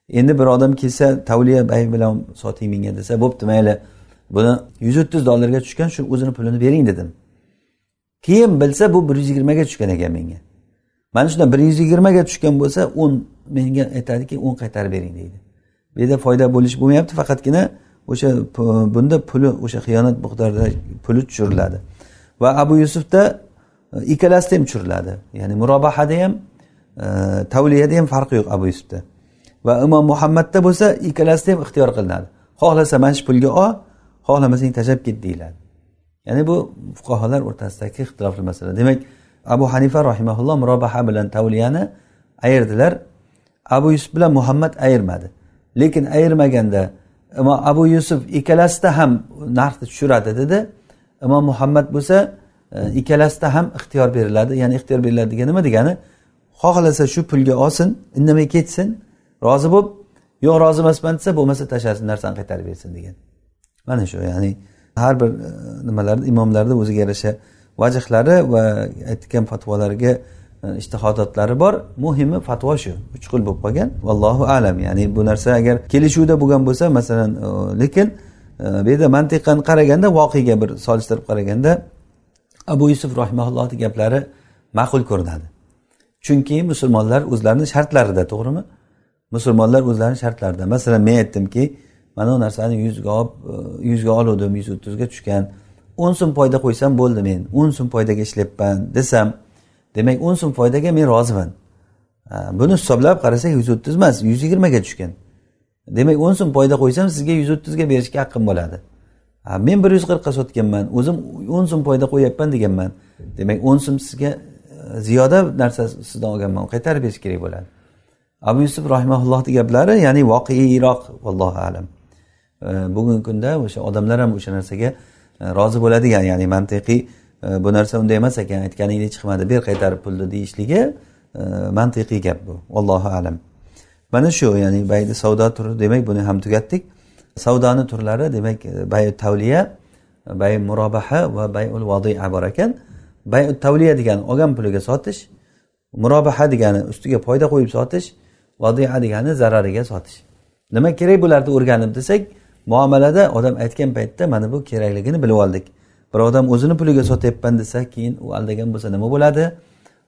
Endi bir odam kelsa tavliya bay bilan soting menga desa bo'pti mayli buni yuz o'ttiz dollarga tushgan shu o'zini pulini bering dedim. Keyin bilsa bu bir yuz yigirmaga tushgan ekan menga. Mana shundan bir yuz yigirmaga tushgan bo'lsa o'n menga aytadiki o'n qaytarib bering deydi. Bu yerda foyda bo'lish bo'lmayapti faqatgina o'sha bunda puli o'sha xiyonat miqdorida puli tushiriladi. Va abu yusufda e, ikkalasida ham tushiriladi. Ya'ni murobahada ham e, tavliyada ham farqi yo'q abu yusufda. Va imom muhammadda bo'lsa ikkalasida ham ixtiyor qilinadi. Xohlasa mana shu pulga ol xohlamasang tashlab ket deyiladi ya'ni bu fuqarolar o'rtasidagi ixtilofli masala. Demak abu hanifa rahimaulloh murobaha bilan tavliyani ayirdilar. Abu yusuf bilan muhammad ayirmadi. Lekin ayirmaganda imom abu yusuf ikkalasida ham narxni tushiradi dedi. Imom muhammad bo'lsa e, ikkalasida ham ixtiyor beriladi. Ya'ni ixtiyor beriladi degani nima degani xohlasa shu pulga olsin indamay ketsin rozi bo'lib yo'q rozi emasman desa bo'lmasa tashlasin narsani qaytarib bersin degan. Mana shu ya'ni har bir e, nimalarda nimalarni imomlarni o'ziga yarasha vajihlari va aytgan fatvolariga e, ishtihodotlari bor. Muhimi fatvo shu. Uch xil bo'lib qolgan. Vallohu alam. Ya'ni bu narsa agar kelishuvda bo'lgan bo'lsa masalan e, lekin e, bu yerda mantiqan qaraganda voqega bir solishtirib qaraganda abu yusuf rahimaullohni gaplari ma'qul ko'rinadi. Chunki musulmonlar o'zlarini shartlarida to'g'rimi? Musulmonlar o'zlarini shartlarida. Masalan men aytdimki mana bu narsani yuzga olib e, yuzga oluvdim yuz o'ttizga tushgan. O'n so'm foyda qo'ysam bo'ldi men o'n so'm foydaga ishlayapman desam demak o'n so'm foydaga men roziman. Buni hisoblab qarasak yuz o'ttiz emas yuz yigirmaga tushgan. Demak o'n so'm foyda qo'ysam sizga yuz o'ttizga berishga haqqim bo'ladi. Men bir yuz qirqqa sotganman o'zim o'n so'm foyda qo'yyapman deganman. Demak o'n so'm sizga e, ziyoda narsa sizdan olganman qaytarib berish kerak bo'ladi. Abu yusuf rahimaullohni gaplari ya'ni voqeiyroq vallohu alam. Bugungi kunda o'sha odamlar ham o'sha narsaga e, rozi bo'ladigan ya'ni mantiqiy e, bu narsa unday emas ekan aytganingdek chiqmadi ber qaytarib pulni deyishligi e, mantiqiy gap bu allohu alam. Mana shu ya'ni bayni savdo turi demak buni ham tugatdik. Savdoni turlari demak bay tavliya bay murobaha va bayul vodia bor ekan. Bayu tavliya degani olgan puliga sotish murobaha degani ustiga foyda qo'yib sotish vodia degani zarariga sotish. Nima kerak bularni o'rganib desak muomalada odam aytgan paytda mana bu kerakligini bilib oldik. Bir odam o'zini puliga sotyapman desa keyin u aldagan bo'lsa nima bo'ladi?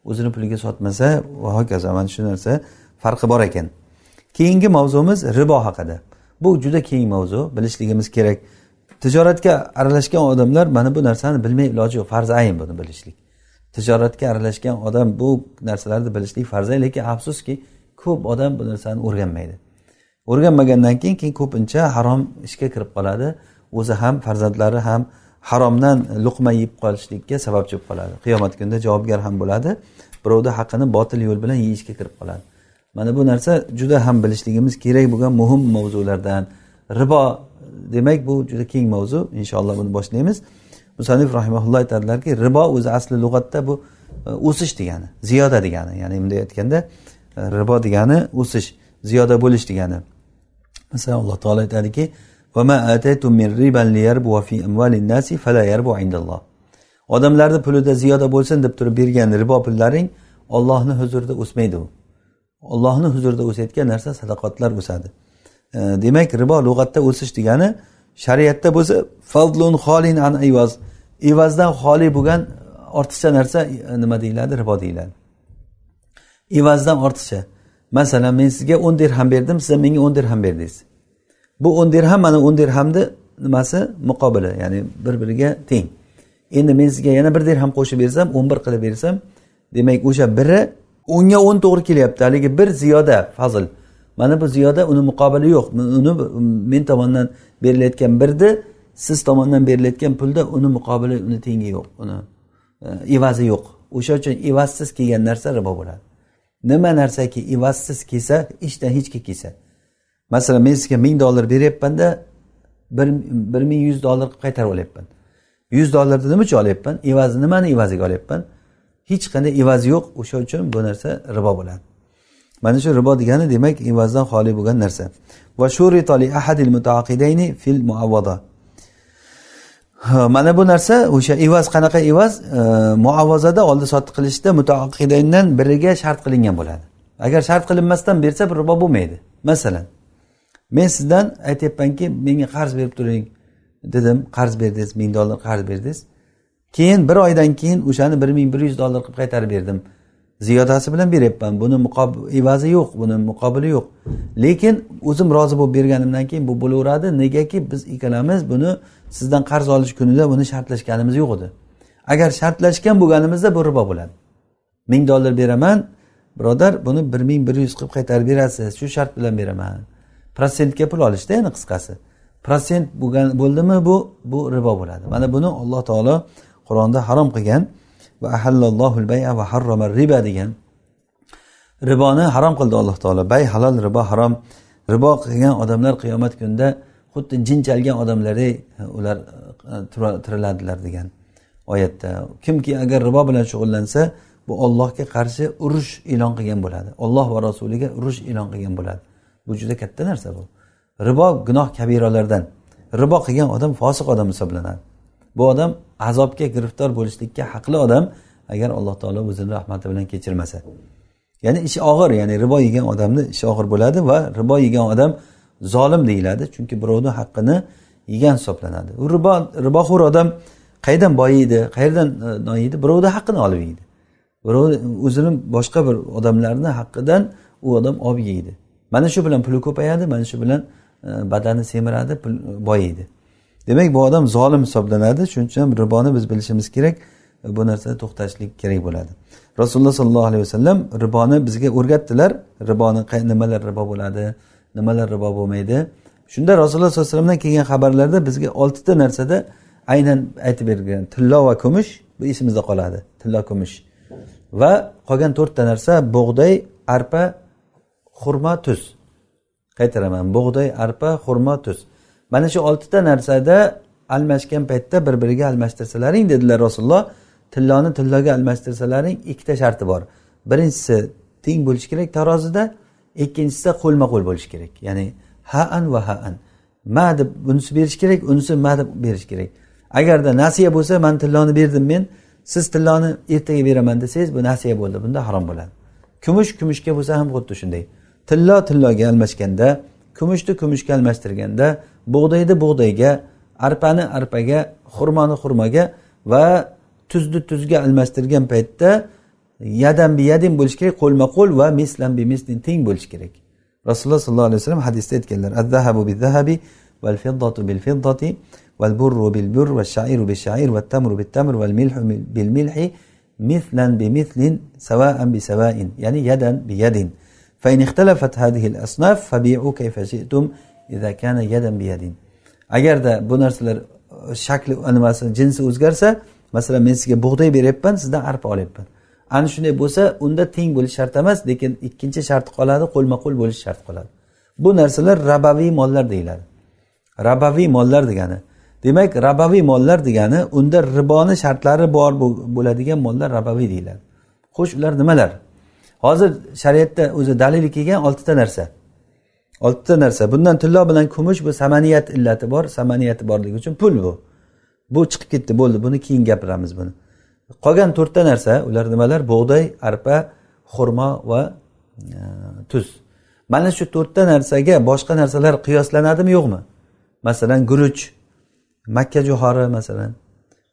O'zini puliga sotmasa va hokazo mana shu narsa farqi bor ekan. Keyingi mavzumiz ribo haqida. Bu juda keng mavzu bilishligimiz kerak. Tijoratga aralashgan odamlar mana bu narsani bilmay iloji yo'q farzi ayn buni bilishlik. Tijoratga aralashgan odam bu narsalarni bilishlik farz ayn lekin afsuski ko'p odam bu narsani o'rganmaydi. O'rganmagandan keyin keyin ko'pincha harom ishga kirib qoladi. O'zi ham farzandlari ham haromdan luqma yeb qolishlikka sababchi bo'lib qoladi. Qiyomat kunida javobgar ham bo'ladi. Birovni haqqini botil yo'l bilan yeyishga kirib qoladi. Mana bu narsa juda ham bilishligimiz kerak bo'lgan muhim mavzulardan. Ribo demak bu juda keng mavzu. Inshaalloh buni boshlaymiz. Musanif rahimaulloh aytadilarki ribo o'zi asli lug'atda bu e, o'sish degani ziyoda degani. Ya'ni bunday aytganda e, ribo degani o'sish ziyoda bo'lish degani. Masalan alloh taolo aytadiki odamlarni pulida ziyoda bo'lsin deb turib bergan ribo pullaring ollohni huzurida o'smaydi u. Ollohni huzurida o'sayotgan narsa sadaqotlar o'sadi. E, demak ribo lug'atda o'sish degani shariatda bo'lsa fadlun xolin an ivaz. Evazdan xoli bo'lgan ortiqcha narsa e, nima deyiladi? Ribo deyiladi. Evazdan ortiqcha. Masalan men sizga o'n dirham berdim siz menga o'n dirham berdingiz. Bu o'n dirham mana o'n dirhamni nimasi? Muqobili ya'ni bir biriga teng. Endi men sizga yana bir dirham qo'shib bersam o'n bir qilib bersam demak o'sha biri o'nga o'n to'g'ri kelyapti. Haligi bir ziyoda fazl. Mana bu ziyoda uni muqobili yo'q. Uni men tomondan berilayotgan birni siz tomondan berilayotgan pulda uni muqobili uni tengi yo'q. Uni e, evazi yo'q. O'sha uchun evazsiz kelgan narsa ribo bo'ladi. Nima narsaki evazsiz kelsa ishdan hechga kelsa. Masalan men sizga ming dollar beryapmanda bir bir ming yuz dollar qilib qaytarib olyapman. Yuz dollarni nima uchun olyapman? Evazi nimani evaziga olyapman? Hech qanday evazi yo'q. O'sha uchun bu narsa ribo bo'ladi. Mana shu ribo degani demak evazdan xoli bo'lgan narsa. Va ahadil fil muavvada mana bu narsa o'sha evaz qanaqa evaz muovazada oldi sotdi qilishda mutaqidayndan biriga shart qilingan bo'ladi. Agar shart qilinmasdan bersa bu ribo bo'lmaydi. Masalan men sizdan aytyapmanki menga qarz berib turing dedim. Qarz berdingiz ming dollar qarz berdingiz. Keyin bir oydan keyin o'shani bir ming bir yuz dollar qilib qaytarib berdim. Ziyodasi bilan beryapman. Buni evazi yo'q buni muqobili yo'q. Lekin o'zim rozi bo'lib berganimdan keyin bu bo'laveradi. Negaki biz ikkalamiz buni sizdan qarz olish kunida buni shartlashganimiz yo'q edi. Agar shartlashgan bo'lganimizda bu ribo bo'ladi. Ming dollar beraman birodar buni bir ming bir yuz qilib qaytarib berasiz. Shu shart bilan beraman. Protsentga pul olishda ya'ni qisqasi. Protsent bo'lgan bo'ldimi bu? Bu ribo bo'ladi. Mana buni alloh taolo qur'onda harom qilgan. Va ahallallohu baya va harrama riba degan riboni harom qildi alloh taolo. Bay halol ribo harom. Ribo qilgan odamlar qiyomat kunida xuddi jin chalgan odamlardek ular e, tiriladilar degan oyatda. Kimki agar ribo bilan shug'ullansa bu ollohga qarshi urush e'lon qilgan bo'ladi. Olloh va rasuliga urush e'lon qilgan bo'ladi. Bu juda katta narsa bu. Ribo gunoh kabiralardan. Ribo qilgan odam fosiq odam hisoblanadi. Bu odam azobga giriftor bo'lishlikka haqli odam agar alloh taolo o'zini rahmati bilan kechirmasa. Ya'ni ishi og'ir ya'ni ribo yegan odamni ishi og'ir bo'ladi va ribo yegan odam zolim deyiladi. Chunki birovni haqqini yegan hisoblanadi. U ribo riboxo'r odam qayerdan boyiydi qayerdan e, noyiydi? Birovni haqqini olib yeydi. Birov o'zini boshqa bir odamlarni haqqidan u odam olib yeydi. Mana shu bilan puli ko'payadi mana shu bilan e, badani semiradi pul boyiydi. Demak bu odam zolim hisoblanadi. Shuning uchun riboni biz bilishimiz kerak. Bu narsada to'xtashlik kerak bo'ladi. Rasululloh sollallohu alayhi vasallam riboni bizga o'rgatdilar. Riboni nimalar ribo bo'ladi nimalar ribo bo'lmaydi. Shunda rasululloh sollallohu alayhi vasallamdan kelgan xabarlarda bizga oltita narsada aynan aytib bergan tillo va kumush bu esimizda qoladi. Tillo kumush. Va qolgan to'rtta narsa bug'doy arpa xurmo tuz. Qaytaraman. Bug'doy arpa xurmo tuz. Mana shu oltita narsada almashgan paytda bir biriga almashtirsalaring dedilar rasululloh. Tilloni tilloga almashtirsalaring ikkita sharti bor. Birinchisi teng bo'lishi kerak tarozida ikkinchisida qo'lma qo'l bo'lishi kerak. Ya'ni ha an va ha an ma deb bunisi berish kerak unisi ma deb berish kerak. Agarda nasiya bo'lsa man tilloni berdim men siz tilloni ertaga beraman desangiz bu nasiya bo'ldi bunda harom bo'ladi. Kumush kumushga bo'lsa ham xuddi shunday. Tillo tilloga almashganda kumushni kumushga almashtirganda bug'doyni bug'doyga arpani arpaga xurmoni xurmoga va tuzni tuzga almashtirgan paytda yadan bi yadin bo'lishi kerak qo'lma qo'l va mislan bi mislin teng bo'lishi kerak rasululloh sollallohu alayhi vasallam hadisda aytganlar azzahabu bil zahabi val fiddatu bil fiddati val burru bil burr va shairu bil shair va tamru bil tamr val milhu bil milhi مثلا بمثل سواء بسواء يعني يدا بيد فإن اختلفت هذه الأصناف فبيعوا كيف شئتم إذا كان يدا بيد agarda bu narsalar shakli nimasi jinsi o'zgarsa masalan men sizga bug'doy beryapman sizdan arpa olyapman. Ana shunday bo'lsa unda teng bo'lish shart emas lekin ikkinchi shart qoladi qo'lma qo'l bo'lish shart qoladi. Bu narsalar rabaviy mollar deyiladi. Rabaviy mollar degani. Demak rabaviy mollar degani unda riboni shartlari bor bo'ladigan mollar rabaviy deyiladi. Xo'sh ular nimalar? Hozir shariatda o'zi dalili kelgan oltita narsa. Oltita narsa. Bundan tillo bilan kumush bu samaniyat illati bor. Samaniyati borligi uchun pul bu. Bu chiqib ketdi bo'ldi. Buni keyin gapiramiz buni. Qolgan to'rtta narsa ular nimalar? Bug'doy arpa xurmo va e, tuz. Mana shu to'rtta narsaga boshqa narsalar qiyoslanadimi yo'qmi? Masalan guruch makka jo'xori masalan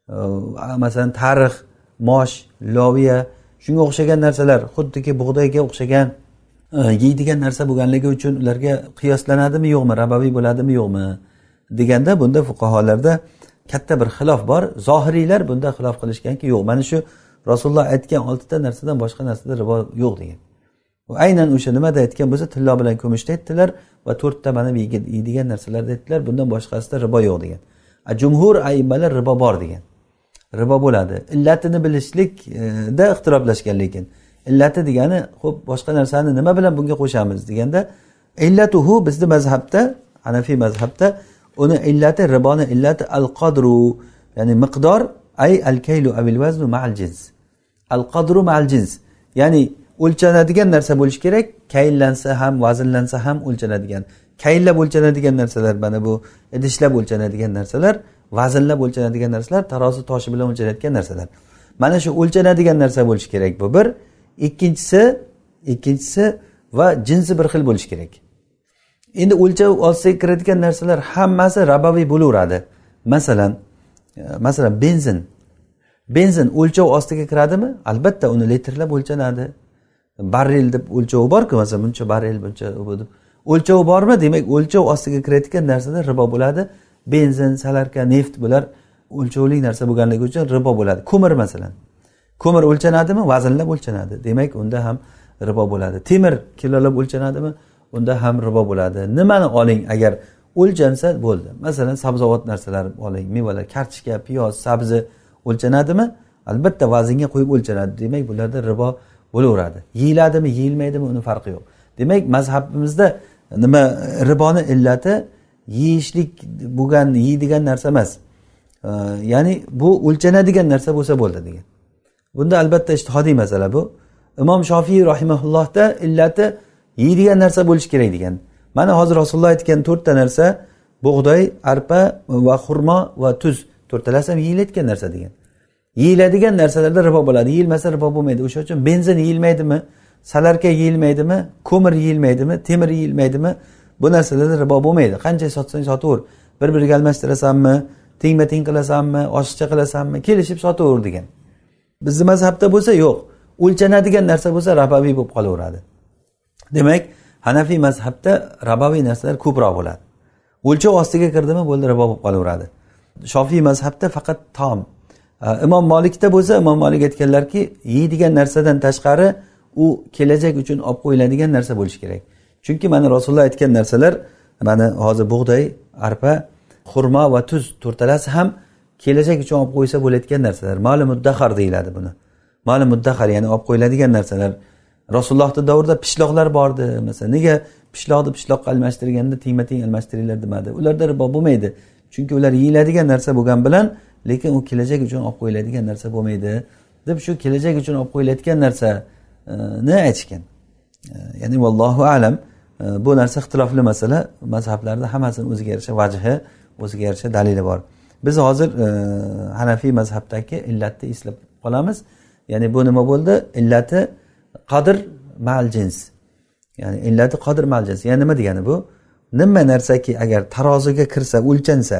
e, masalan tarix mosh loviya. Shunga o'xshagan narsalar xuddiki bug'doyga o'xshagan e, yeydigan narsa bo'lganligi uchun ularga qiyoslanadimi yo'qmi? Rabaviy bo'ladimi yo'qmi? Deganda bunda fuqarolarda katta bir xilof bor. Zohiriylar bunda xilof qilishganki yo'q mana shu rasululloh aytgan oltita narsadan boshqa narsada ribo yo'q degan. Aynan o'sha nimada aytgan bo'lsa tillo bilan kumushda aytdilar va to'rtta mana bu yeydigan narsalarda aytdilar bundan boshqasida ribo yo'q degan. Jumhur aimmalar ribo bor degan. Ribo bo'ladi. Illatini bilishlikda ixtiroflashgan lekin illati degani ho'p boshqa narsani nima bilan bunga qo'shamiz deganda illatuhu bizni mazhabda hanafiy mazhabda uni illati riboni illati al qodru ya'ni miqdor ay al kaylu avil vaznu ma'al jins. Al qadru ma'al jins. Ya'ni o'lchanadigan narsa bo'lishi kerak kayllansa ham vaznlansa ham o'lchanadigan. Kayllab o'lchanadigan narsalar mana bu idishlab o'lchanadigan narsalar vaznlab o'lchanadigan narsalar tarozi toshi bilan o'lchanadigan narsalar. Mana shu o'lchanadigan narsa bo'lishi kerak bu bir. Ikkinchisi ikkinchisi va jinsi bir xil bo'lishi kerak. Endi o'lchov olsak kiradigan narsalar hammasi rabaviy bo'laveradi. Masalan e, masalan benzin. Benzin o'lchov ostiga kiradimi? Albatta uni litrlab o'lchanadi. Barrel deb o'lchovi borku masalan buncha barrel buncha deb. O'lchovi bormi? Demak o'lchov ostiga kirayotgan narsada ribo bo'ladi. Benzin salarka neft bular o'lchovli narsa bo'lganligi uchun ribo bo'ladi. Ko'mir masalan. Ko'mir o'lchanadimi? Vaznlab o'lchanadi. Demak unda ham ribo bo'ladi. Temir kilolab o'lchanadimi? Unda ham ribo bo'ladi. Nimani oling agar o'lchansa bo'ldi. Masalan sabzavot narsalar oling. Mevalar kartoshka piyoz sabzi o'lchanadimi? Albatta vaznga qo'yib o'lchanadi. Demak bularda ribo bo'laveradi. Yeyiladimi yeyilmaydimi uni farqi yo'q. Demak mazhabimizda nima riboni illati yeyishlik bo'lgan yeydigan narsa emas. Ya'ni bu o'lchanadigan narsa bo'lsa bo'ldi degan. Bunda albatta ishtihodiy masala bu. Imom shofiy rahimaullohda illati yeydigan narsa bo'lishi kerak degan. Mana hozir rasululloh aytgan to'rtta narsa bug'doy arpa va xurmo va tuz. To'rttalasi ham yeyilayotgan narsa degan. Yeyiladigan narsalarda ribo bo'ladi. Yeyilmasa ribo bo'lmaydi. O'sha uchun benzin yeyilmaydimi? Salarka yeyilmaydimi? Ko'mir yeyilmaydimi? Temir yeyilmaydimi? Bu narsalarda ribo bo'lmaydi. Qancha sotsang sotaver. Bir biriga almashtirasanmi? Tengma teng qilasanmi? Oshiqcha qilasanmi? Kelishib sotaver degan. Bizni mazhabda bo'lsa yo'q. O'lchanadigan narsa bo'lsa rabaviy bo'lib qolaveradi. Demak hanafiy mazhabda raboviy narsalar ko'proq bo'ladi. O'lchov ostiga kirdimi bo'ldi rabo bo'lib qolaveradi. Shofiy mazhabda faqat tom imom molikda bo'lsa imom molik aytganlarki yeydigan narsadan tashqari u kelajak uchun olib qo'yiladigan narsa bo'lishi kerak. Chunki mana rasululloh aytgan narsalar mana hozir bug'doy arpa xurmo va tuz to'rtalasi ham kelajak uchun olib qo'ysa bo'layotgan narsalar. Mali muddahar deyiladi buni. Mali muddahar ya'ni olib qo'yiladigan narsalar. Rasulullohni davrida pishloqlar bordi masalan. Nega pishloqni pishloqqa almashtirganda tengma teng almashtiringlar demadi? Ularda ribo bo'lmaydi. Chunki ular yeyiladigan narsa bo'lgani bilan lekin u kelajak uchun olib qo'yiladigan narsa bo'lmaydi. Deb shu kelajak uchun olib qo'yilayotgan narsani aytishgan. Ya'ni vallohu alam e, bu narsa ixtilofli masala. Mazhablarda hammasini o'ziga yarasha vajhi o'ziga yarasha dalili bor. Biz hozir e, hanafiy mazhabdagi illatni eslab qolamiz. Ya'ni bu nima bo'ldi? Illati qadr mal jins. Ya'ni illati qadr mal jins. Ya'ni nima degani bu? Nima narsaki agar taroziga kirsa o'lchansa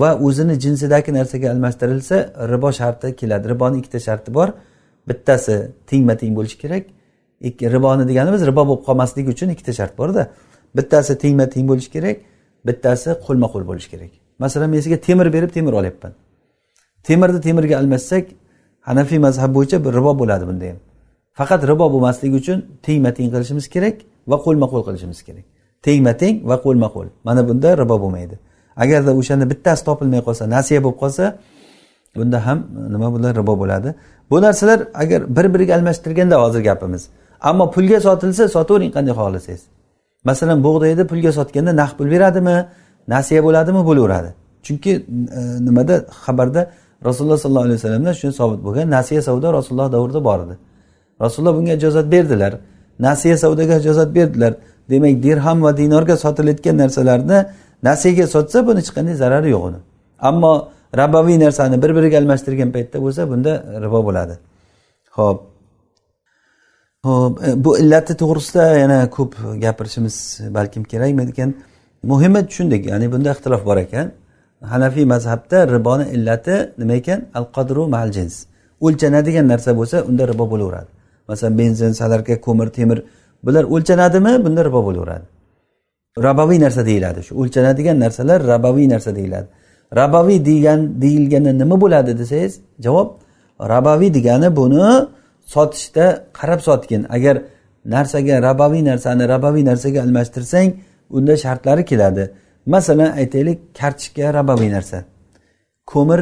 va o'zini jinsidagi narsaga almashtirilsa ribo sharti keladi. Riboni ikkita sharti bor. Bittasi tengma teng bo'lishi kerak. Ikki riboni deganimiz ribo bo'lib qolmasligi uchun ikkita shart borda. Bittasi tengma teng bo'lishi kerak bittasi qo'lma qo'l bo'lishi kerak. Masalan men sizga temir berib temir olyapman. Temirni temirga almashsak hanafiy mazhab bo'yicha ribo bo'ladi bunda ham faqat ribo bo'lmasligi uchun tengma teng qilishimiz kerak va qo'lma qo'l qilishimiz kerak. Tengma teng va qo'lma qo'l mana bunda ribo bo'lmaydi. Agarda o'shani bittasi topilmay qolsa nasiya bo'lib qolsa bunda ham nima bo'ladi? Ribo bo'ladi. Bu narsalar agar bir biriga almashtirganda hozir gapimiz. Ammo pulga sotilsa sotavering qanday xohlasangiz. Masalan bug'doyni pulga sotganda naqd pul beradimi? Nasiya bo'ladimi? Bo'laveradi. Chunki e, nimada? Xabarda rasululloh sollallohu alayhi vasallamdan shuni sobit bo'lgan. Nasiya savdo rasululloh davrida bor edi. Rasululloh bunga ijozat berdilar. Nasiya savdoga ijozat berdilar. Demak dirham va dinorga sotilayotgan narsalarni nasiyaga sotsa buni hech qanday zarari yo'q uni. Ammo rabaviy narsani bir biriga almashtirgan paytda bo'lsa bunda ribo bo'ladi. Ho'p ho'p e, bu illati to'g'risida yana ko'p gapirishimiz balkim kerakmi ekan muhimi tushundik. Ya'ni bunda ixtilof bor ekan. Hanafiy mazhabda riboni illati nima ekan? Al qadru mal jins. O'lchanadigan narsa bo'lsa unda ribo bo'laveradi. Masalan benzin salarka ko'mir temir bular o'lchanadimi? Bunda ribo bo'laveradi. Raboviy narsa deyiladi shu. O'lchanadigan narsalar raboviy narsa deyiladi. Raboviy degan deyilganda nima bo'ladi desangiz javob raboviy degani buni sotishda qarab sotgin. Agar narsaga raboviy narsani raboviy narsaga almashtirsang unda shartlari keladi. Masalan aytaylik kartochka raboviy narsa. Ko'mir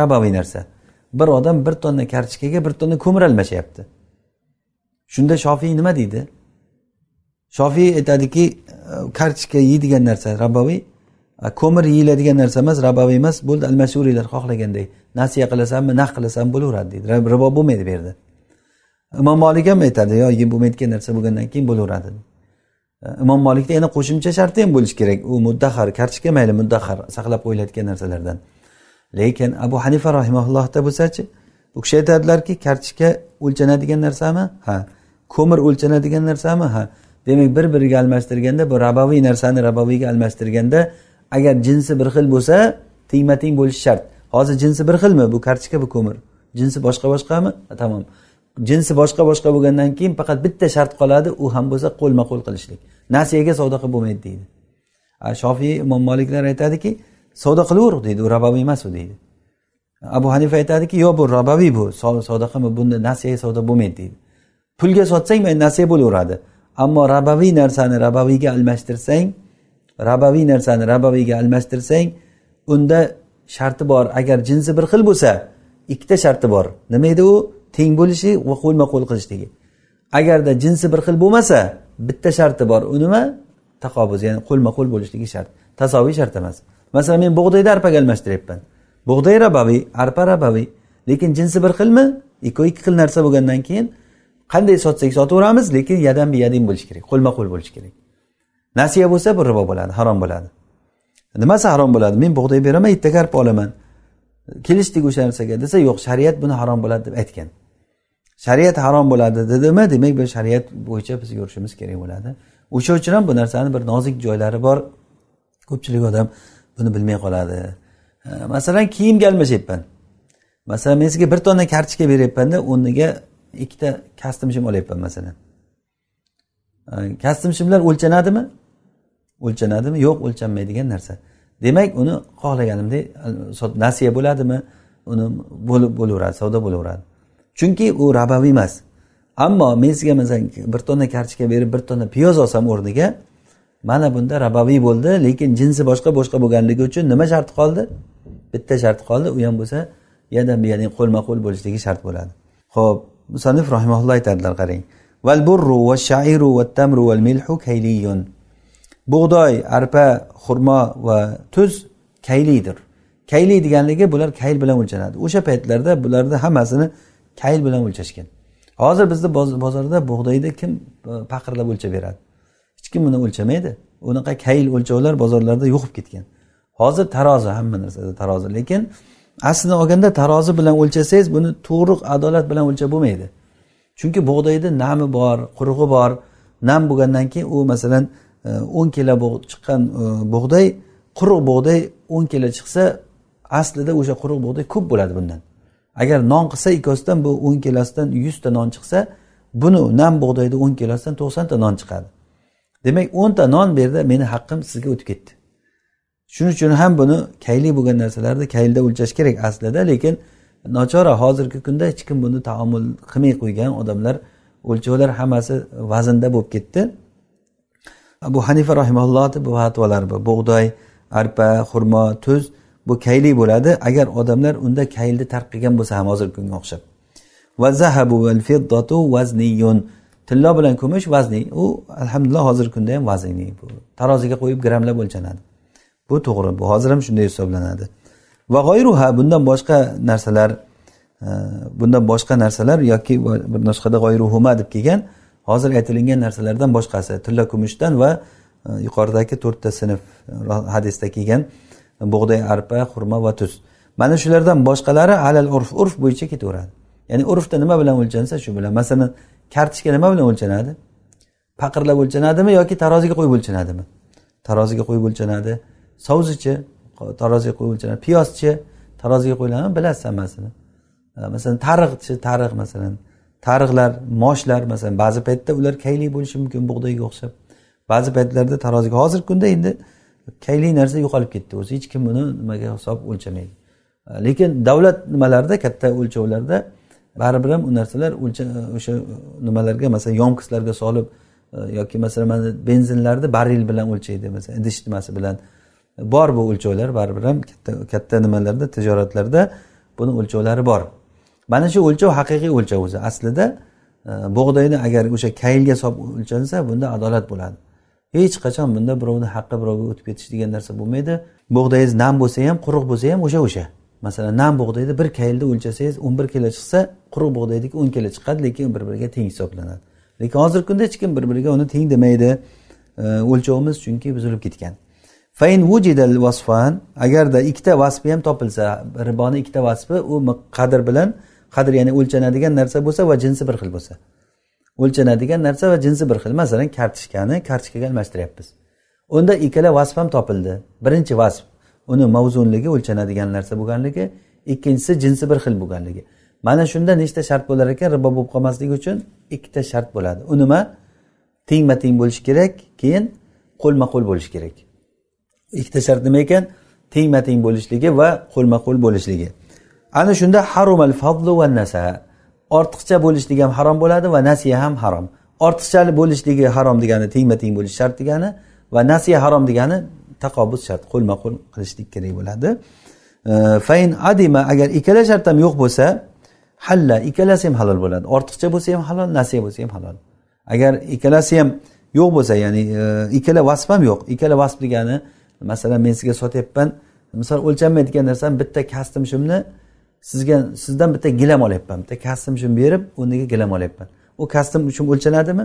raboviy narsa. Bir odam bir tonna kartochkaga bir tonna ko'mir almashyapti. Shunda shofiy nima deydi? Shofiy aytadiki kartochka yeydigan narsa rabaviy ko'mir yeyiladigan narsa emas rabaviy emas bo'ldi almashuriylar xohlaganday. Nasiya qilasanmi naq qilasan bo'laveradi deydi. Ribo bo'lmaydi bu yerda. Imom molik ham aytadi yo yeb bo'lmaydigan narsa bo'lgandan keyin bo'laveradi imom molikda yana qo'shimcha sharti ham bo'lishi kerak. U muddahar kartochka mayli muddahar saqlab qo'yiladigan narsalardan. Lekin abu hanifa rahimaullohda bo'lsachi u kishi aytadilarki kartochka o'lchanadigan narsami? Ha. Ko'mir o'lchanadigan narsami? Ha demak bir biriga almashtirganda bu rabaviy narsani rabaviyga almashtirganda agar jinsi bir xil bo'lsa tengma teng bo'lishi shart. Hozir jinsi bir xilmi? Bu kartochka bu ko'mir. Jinsi boshqa boshqami? Tamom. Jinsi boshqa boshqa bo'lgandan keyin faqat bitta shart qoladi u ham bo'lsa qo'lma qo'l qilishlik. Nasiyaga savdo qilib bo'lmaydi deydi. Shofiy imom moliklar aytadiki savdo qilaver deydi u rabaviy emas u deydi. Abu hanifa aytadiki yo'q bu rabaviy bu savdo qilma bunda nasiyaga savdo bo'lmaydi deydi. Pulga sotsang mayli nasiya bo'laveradi. Ammo rabaviy narsani rabaviyga almashtirsang rabaviy narsani rabaviyga almashtirsang unda sharti bor. Agar jinsi bir xil bo'lsa ikkita sharti bor. Nima edi u? Teng bo'lishi va qo'lma qo'l qilishligi. Agarda jinsi bir xil bo'lmasa bitta sharti bor. U nima? Taqobuz ya'ni qo'lma qo'l bo'lishligi shart. Tasoviy shart emas. Masalan men bug'doyni arpaga almashtiryapman bug'doy rabaviy arpa rabaviy. Lekin jinsi bir xilmi? Ikkovi ikki xil narsa bo'lgandan keyin qanday sotsak sotaveramiz lekin yadan biyadin bo'lishi kerak qo'lma qo'l bo'lishi kerak. Nasiya bo'lsa bu ribo bo'ladi harom bo'ladi. Nimasi harom bo'ladi? Men bug'doy beraman ertaga karpa olaman. Kelishdik o'sha narsaga desa yo'q shariat buni harom bo'ladi deb aytgan. Shariat harom bo'ladi dedimi? Demak bu shariat bo'yicha biz yurishimiz kerak bo'ladi. O'sha uchun ham bu narsani bir nozik joylari bor. Ko'pchilik odam buni bilmay qoladi. Masalan kiyimga almashyapman masalan men sizga bir tonna kartochka beryapmanda o'rniga ikkita kastim shim olyapman masalan. Kastim shimlar o'lchanadimi? O'lchanadimi? Yo'q o'lchanmaydigan narsa. Demak uni xohlaganimdek nasiya bo'ladimi? Uni bo'lib bo'laveradi savdo bo'laveradi. Chunki u rabaviy emas. Ammo men sizga masalan bir tonna kartochka berib bir tonna piyoz olsam o'rniga mana bunda rabaviy bo'ldi lekin jinsi boshqa boshqa bo'lganligi uchun nima shart qoldi? Bitta shart qoldi u ham bo'lsa yana buyadin qo'lma qo'l bo'lishligi shart bo'ladi. Ho'p musannif rahimaulloh aytadilar qarang. Val burru va shairu va tamru val milhu kayliyun. Bug'doy arpa xurmo va tuz kaylidir. Kayli deganligi bular kayl bilan o'lchanadi. O'sha paytlarda bularni hammasini kayl bilan o'lchashgan. Hozir bizni bozorda bug'doyni kim e, paqirlab o'lchab beradi? Hech kim buni o'lchamaydi. Unaqa kayl o'lchovlar bozorlarda yo'q bo'lib ketgan. Hozir tarozi hamma narsada tarozi. Lekin aslini olganda tarozi bilan o'lchasangiz buni to'g'ri adolat bilan o'lchab bo'lmaydi. Chunki bug'doyni nami bor qurug'i bor. Nam bo'lgandan keyin u masalan e, o'n kilo chiqqan e, bug'doy quruq bug'doy o'n kilo chiqsa aslida o'sha quruq bug'doy ko'p bo'ladi bundan. Agar non qilsa ikkosidan bu o'n kilosidan yuzta non chiqsa buni nam bug'doyni o'n kilosidan to'qsonta non chiqadi. Demak o'nta non bu yerda meni haqqim sizga o'tib ketdi. Shuning uchun ham buni kayli bo'lgan narsalarni kaylda o'lchash kerak aslida lekin nochora hozirgi kunda hech kim buni taomul qilmay qo'ygan odamlar o'lchovlar hammasi vaznda bo'lib ketdi. Abu hanifa rahimallohni bu fatvolari bu. Bug'doy arpa xurmo tuz bu kayli bo'ladi. Agar odamlar unda kaylni tark qilgan bo'lsa ham hozirgi kunga o'xshab. Va zahabu val fiddatu vazniyun. Tillo bilan kumush vazniy u alhamdulillah hozirgi kunda ham vaznli bu. Taroziga qo'yib grammlab o'lchanadi. Bu to'g'ri. Bu hozir ham shunday hisoblanadi. Va g'oyruha bundan boshqa narsalar e, bundan boshqa narsalar yoki bir nusxada g'oyruhuma deb kelgan hozir aytilingan narsalardan boshqasi. Tilla kumushdan va e, yuqoridagi to'rtta sinf e, hadisda kelgan bug'doy arpa xurmo va tuz. Mana shulardan boshqalari alal urf urf bo'yicha ketaveradi. Ya'ni urfda nima bilan o'lchansa shu bilan. Masalan kartochka nima bilan o'lchanadi? Paqirlab o'lchanadimi yoki taroziga qo'yib o'lchanadimi? Taroziga qo'yib o'lchanadi. Sovzichi taroziga qo'yib o'lchanadi piyozchi taroziga qo'yiladimi bilasiz hammasini masalan tariqchi tariq masalan tariqlar moshlar masalan ba'zi paytda ular kayli bo'lishi mumkin bug'doyga o'xshab. Ba'zi paytlarda taroziga hozirgi kunda endi kayli narsa yo'qolib ketdi o'zi. Hech kim buni nimaga hisob o'lchamaydi. E, lekin davlat nimalarida katta o'lchovlarda baribir ham u narsalar o'lcha o'sha nimalarga masalan yomkislarga solib e, yoki masalan mana benzinlarni barrel bilan o'lchaydi masalan idish nimasi bilan bor bu o'lchovlar baribir ham katta katta nimalarda tijoratlarda buni o'lchovlari bor. Mana shu o'lchov haqiqiy o'lchov o'zi. Aslida e, bug'doyni agar o'sha kaylga solib o'lchansa bunda adolat bo'ladi. Hech qachon bunda birovni haqqi birovga o'tib ketish degan narsa bo'lmaydi. Bug'doyingiz nam bo'lsa ham quruq bo'lsa ham o'sha o'sha. Masalan nam bug'doyni bir kaylda o'lchasangiz o'n bir kilo chiqsa quruq bug'doyniki o'n kilo chiqadi lekin bir biriga teng hisoblanadi. Lekin hozirgi kunda hech kim bir biriga uni teng demaydi. E, o'lchovimiz chunki buzilib ketgan. Fain vujidal vasfan agarda ikkita vasfi ham topilsa riboni ikkita vasfi u qadr bilan qadr ya'ni o'lchanadigan narsa bo'lsa va jinsi bir xil bo'lsa. O'lchanadigan narsa va jinsi bir xil. Masalan kartoshkani kartoshkaga almashtiryapmiz. Unda ikkala vasf ham topildi. Birinchi vasf uni mavzunligi o'lchanadigan narsa bo'lganligi ikkinchisi jinsi bir xil bo'lganligi. Mana shunda nechta shart bo'lar ekan ribo bo'lib qolmasligi uchun? Ikkita shart bo'ladi. U nima tengma teng bo'lishi kerak keyin qo'lma qo'l bo'lishi kerak. Ikkita shart nima ekan? Tengma teng bo'lishligi va qo'lma qo'l bo'lishligi. Ana shunda harumal fadlu va nasa. Ortiqcha bo'lishligi ham harom bo'ladi va nasiya ham harom. Ortiqcha bo'lishligi harom degani tengma teng bo'lish shart degani va nasiya harom degani taqobuz shart qo'lma qo'l qilishlik kerak bo'ladi. Fain adima agar ikkala shart ham yo'q bo'lsa halla ikkalasi ham halol bo'ladi. Ortiqcha bo'lsa ham halol nasiya bo'lsa ham halol. Agar ikkalasi ham yo'q bo'lsa ya'ni e, ikkala vasf ham yo'q. Ikkala vasf degani masalan men sizga sotyapman misol o'lchanmaydigan narsam bitta kastim shumni sizga sizdan bitta gilam olyapman. Bitta kastim shum berib o'rniga gilam olyapman. U kastim uchun o'lchanadimi?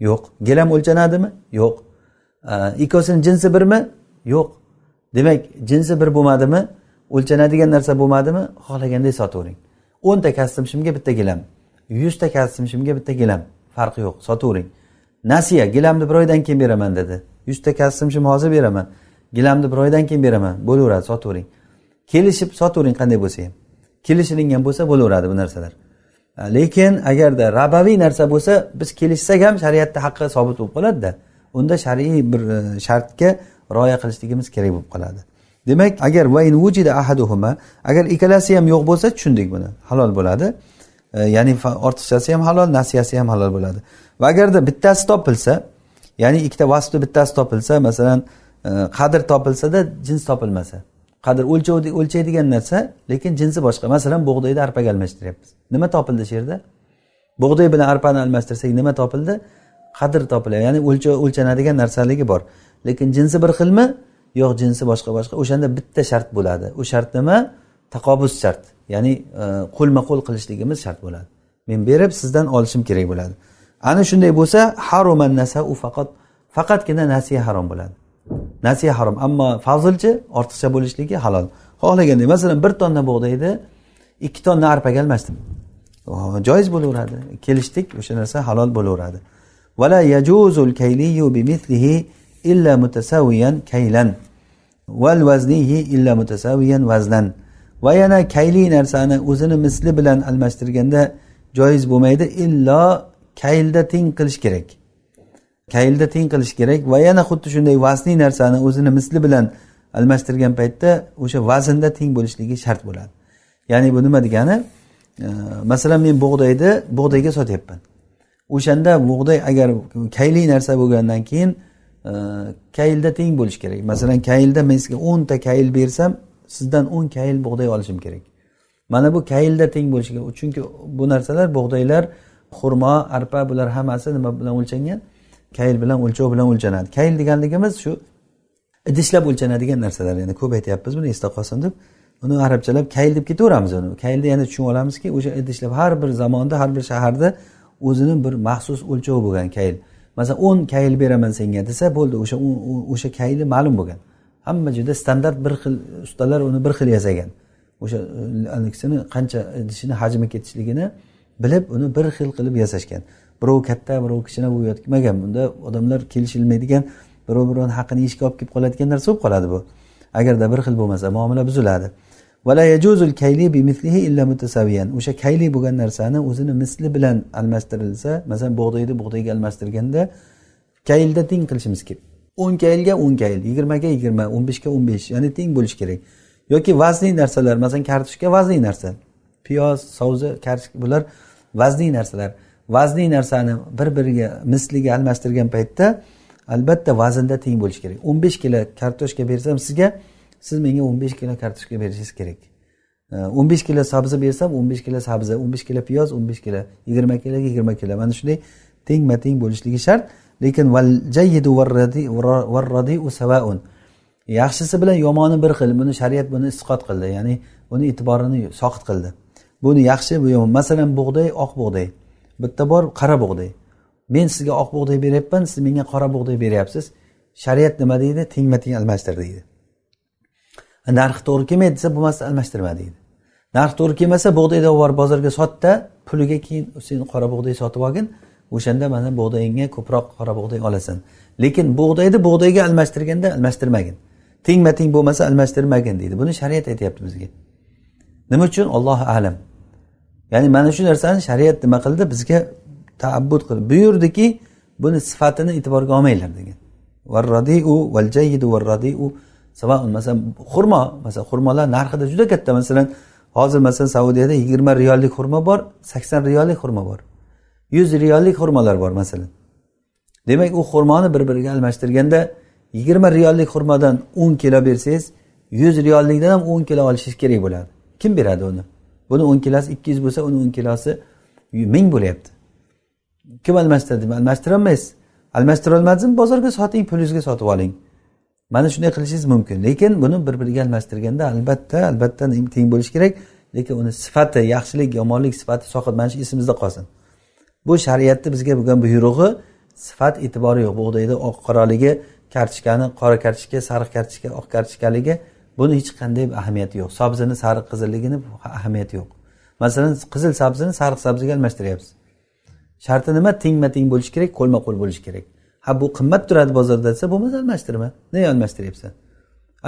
Yo'q. Gilam o'lchanadimi? Yo'q. Ikkovsini jinsi birmi? Yo'q. Demak jinsi bir bo'lmadimi? O'lchanadigan narsa bo'lmadimi? Xohlaganday sotavering o'nta kastim shimga bitta gilam yuzta kastim shimga bitta gilam farqi yo'q. Sotavering nasiya gilamni bir oydan keyin beraman dedi. Yuzta kastim shim hozir beraman. Gilamni bir oydan keyin beraman bo'laveradi sotavering kelishib sotavering qanday bo'lsa ham. Kelishilingan bo'lsa bo'laveradi bu narsalar. Lekin agarda rabaviy narsa bo'lsa biz kelishsak ham shariatda haqqi sobit bo'lib qoladida. Unda shar'iy bir e, shartga rioya qilishligimiz kerak bo'lib qoladi. Demak agar vayn vujida ahaduhuma agar ikkalasi ham yo'q bo'lsa tushundik buni. Halol bo'ladi. E, ya'ni ortiqchasi ham halol nasiyasi ham halol bo'ladi. Va agarda bittasi topilsa ya'ni ikkita vasfni bittasi topilsa masalan qadr topilsada jins topilmasa. Qadr o'lchov o'lchaydigan narsa lekin jinsi boshqa. Masalan bug'doyni arpaga almashtiryapmiz nima topildi shu yerda? Bug'doy bilan arpani almashtirsak nima topildi? Qadr topiladi. Ya'ni o'lchanadigan narsaligi bor. Lekin jinsi bir xilmi? Yo'q jinsi boshqa boshqa. O'shanda bitta shart bo'ladi. U shart nima? Taqobus shart. Ya'ni e, qo'lma qo'l qilishligimiz shart bo'ladi. Men berib sizdan olishim kerak bo'ladi. Ana shunday bo'lsa haruman nasau faqat faqatgina nasiya harom bo'ladi. Nasiya harom ammo fazilchi ortiqcha bo'lishligi halol. Xohlaganda masalan bir tonna bug'doyni ikki tonna arpaga almashdim joiz bo'laveradi. Kelishdik o'sha narsa halol bo'laveradi. Vala yajuzul kayliyu bimithlihi illa mutasaviyan kaylan. Val vaznihi illa mutasaviyan vaznan va yana kayli narsani o'zini misli bilan almashtirganda joiz bo'lmaydi illo kaylda teng qilish kerak. Kaylda teng qilish kerak va yana xuddi shunday vazniy narsani o'zini misli bilan almashtirgan paytda o'sha vaznda teng bo'lishligi shart bo'ladi. Ya'ni bu nima degani? E, masalan men bug'doyni bug'doyga sotyapman. O'shanda bug'doy agar kayli narsa bo'lgandan keyin e, kaylda teng bo'lishi kerak. Masalan kaylda men sizga o'nta kayl bersam sizdan o'n kayl bug'doy olishim kerak. Mana bu kaylda teng bo'lishi kerak chunki bu narsalar bug'doylar xurmo arpa bular hammasi nima bilan o'lchangan? Kayl bilan o'lchov bilan o'lchanadi. Kayl deganligimiz shu idishlab o'lchanadigan narsalar. Ya'ni ko'p aytyapmiz buni esda qolsin deb. Uni arabchalab kayl deb ketaveramiz uni. Kaylni yana tushunib olamizki o'sha idishlab har bir zamonda har bir shaharda o'zini bir maxsus o'lchovi bo'lgan kayl. Masalan o'n kayl beraman senga desa bo'ldi o'sha o'sha kayli ma'lum bo'lgan. Hamma joyda standart bir xil ustalar uni bir xil yasagan. O'sha e, haligisini qancha idishini hajmi ketishligini bilib uni bir xil qilib yasashgan. Birov katta birov kichkina bo'lib yotmagan. Bunda odamlar kelishilmaydigan birov birovni haqqini yeyishga olib kelib qoladigan narsa bo'lib qoladi bu. Agarda bir xil bo'lmasa muomala buziladi. O'sha kayli bo'lgan narsani o'zini misli bilan almashtirilsa masalan bug'doyni bug'doyga almashtirganda kaylda teng qilishimiz kerak. o'n kaylga o'n kayl yigirmaga yigirma o'n beshga o'n besh ya'ni teng bo'lishi kerak. Yoki vazniy narsalar masalan kartoshka vazniy narsa. Piyoz savza kartoshka bular vazniy narsalar vazniy narsani bir biriga misliga almashtirgan paytda albatta vaznda teng bo'lishi kerak. o'n besh kilo kartoshka bersam sizga siz menga o'n besh kilo kartoshka berishingiz kerak. O'n besh kilo sabzi bersam o'n besh kilo sabzi o'n besh kilo piyoz o'n besh kilo yigirma kiloga yigirma kilo. Mana shunday tengma teng bo'lishligi shart. Lekin yaxshisi bilan yomoni bir xil buni shariat buni isqot qildi. Ya'ni uni e'tiborini soqit qildi. Buni yaxshi bu yomon masalan bug'doy oq bug'doy. Bitta bor qora bug'doy. Men sizga oq bug'doy beryapman siz menga qora bug'doy beryapsiz. Shariat nima deydi? Tengma teng almashtir deydi. Narxi to'g'ri kelmaydi desa bo'lmasa almashtirma deydi. Narx to'g'ri kelmasa bug'doyni olib borib bozorga sotda puliga keyin sen qora bug'doy sotib olgin o'shanda mana bug'doyingga ko'proq qora bug'doy olasan. Lekin bug'doyni bug'doyga almashtirganda almashtirmagin. Tengma teng bo'lmasa almashtirmagin deydi. Buni shariat aytyapti bizga. Nima uchun? Ollohu alam. Ya'ni mana shu narsani shariat nima qildi? Bizga taabbud qilib buyurdiki buni sifatini e'tiborga olmanglar degan. Varradiu val jayyidu varradiu masalan xurmo. Masalan xurmolar narxida juda katta. Masalan hozir masalan saudiyada yigirma riyollik xurmo bor sakson riyollik xurmo bor. Yuz riyollik xurmolar bor masalan. Demak u xurmoni bir biriga almashtirganda yigirma riyollik xurmodan o'n kilo bersangiz yuz riyollikdan ham o'n kilo olishingiz kerak bo'ladi. Kim beradi uni? Buni o'n kilosi ikki yuz bo'lsa uni o'n kilosi ming bo'lyapti. Kim almashtiradi almashtirolmaysiz. Almashtirolmadingizmi bozorga soting pulingizga sotib oling. Mana shunday qilishingiz mumkin. Lekin buni bir biriga almashtirganda albatta albatta teng bo'lishi kerak. Lekin uni sifati yaxshilik yomonlik sifati soqit mana shu esimizda qolsin. Bu shariatni bizga bo'lgan buyrug'i sifat e'tibori yo'q. Bug'doyni oq qoraligi kartoshkani qora kartoshka sariq kartoshka oq kartoshkaligi buni hech qanday ahamiyati yo'q. Sabzini sariq qizilligini ahamiyati yo'q. Masalan qizil sabzini sariq sabziga almashtiryapsiz. Sharti nima? Tengma teng bo'lishi kerak qo'lma qo'l bo'lishi kerak. Ha bu qimmat turadi bozorda desa bo'lmasa almashtirma. Nega almashtiryapsan?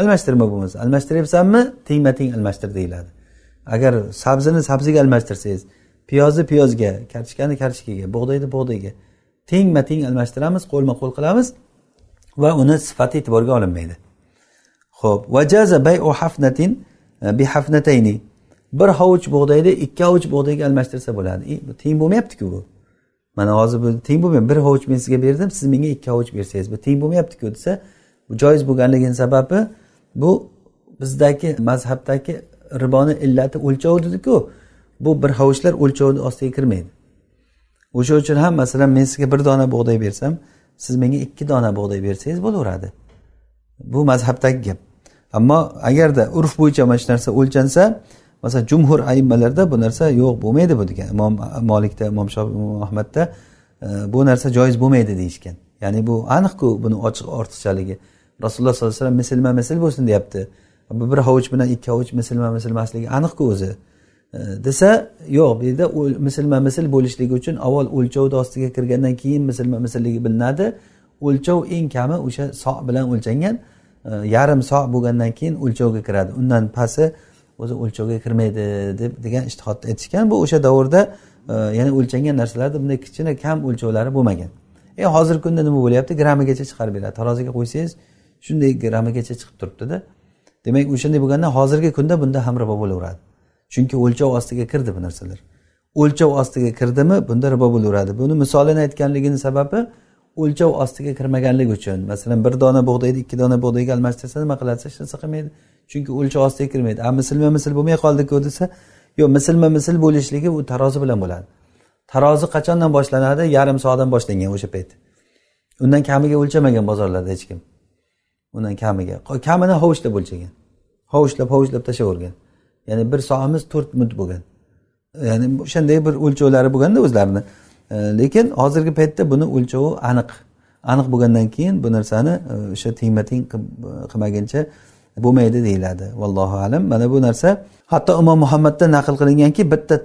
Almashtirma bo'lmasa. Almashtiryapsanmi? Tengma teng almashtir deyiladi. Agar sabzini sabziga almashtirsangiz piyozni piyozga kartoshkani kartoshkaga bug'doyni bug'doyga tengma teng almashtiramiz qo'lma qo'l qilamiz va uni sifati e'tiborga olinmaydi. Ho'p vajaza bayu hafnatin e, bi hafnatayni bir hovuch bug'doyni ikki hovuch bug'doyga almashtirsa bo'ladi. Teng bo'lmayaptiku bu. Mana hozir bu teng bo'lmayapti. Bir hovuch men sizga berdim siz menga ikki hovuch bersangiz bu teng bo'lmayaptiku desa bu joiz bo'lganligini sababi bu bizdagi mazhabdagi riboni illati o'lchov dediku. Bu bir hovuchlar o'lchovni ostiga kirmaydi. O'sha uchun ham masalan men sizga bir dona bug'doy bersam siz menga ikki dona bug'doy bersangiz bo'laveradi. Bu mazhabdagi gap. Ammo agarda urf bo'yicha mana shu narsa o'lchansa masalan jumhur aimmalarda bu narsa yo'q bo'lmaydi bu degan. Imom molikda imom ahmadda e, bu narsa joiz bo'lmaydi deyishgan. Ya'ni bu aniqku buni ochiq ortiqchaligi. Rasululloh sollallohu alayhi vasallam mislma misl bo'lsin deyapti. Bu bir hovuch bilan ikki hovuch mislma misl emasligi aniqku o'zi. E, desa yo'q bu yerda mislma misl bo'lishligi uchun avval o'lchovni ostiga kirgandan keyin mislma mislligi bilinadi. O'lchov eng kami o'sha so bilan o'lchangan. Yarim so bo'lgandan keyin o'lchovga kiradi. Undan pasti o'zi o'lchovga kirmaydi deb degan ishtihodni aytishgan. Bu o'sha davrda e, ya'ni o'lchangan narsalarda bunday kichkina kam o'lchovlari bo'lmagan. E hozirgi kunda nima bo'lyapti? Grammigacha chiqarib beradi. Taroziga qo'ysangiz shunday grammigacha chiqib turibdida. Demak o'shanday bo'lganda hozirgi kunda bunda ham ribo bo'laveradi. Chunki o'lchov ostiga kirdi bu narsalar. O'lchov ostiga kirdimi bunda ribo bo'laveradi. Buni misolini aytganligini sababi o'lchov ostiga kirmaganligi uchun. Masalan bir dona bug'doyni ikki dona bug'doyga almashtirsa nima qiladi? Hech narsa qilmaydi? Chunki o'lchov ostiga kirmaydi. A mislma misl bo'lmay qoldiku desa yo'q mislma misl bo'lishligi u tarozi bilan bo'ladi. Tarozi qachondan boshlanadi? Yarim soatdan boshlangan o'sha payt. Undan kamiga o'lchamagan bozorlarda hech kim. Undan kamiga. Kamini hovuchlab o'lchagan. Hovuchlab hovuchlab tashlavergan. Ya'ni bir soatimiz to'rt minut bo'lgan. Ya'ni o'shanday bir o'lchovlari bo'lganda o'zlarini lekin hozirgi paytda buni o'lchovi aniq aniq bo'lgandan keyin bu narsani e, o'sha tengma teng qilmaguncha bo'lmaydi deyiladi. Vallohu alam. Mana bu narsa hatto imom muhammaddan naql qilinganki bitta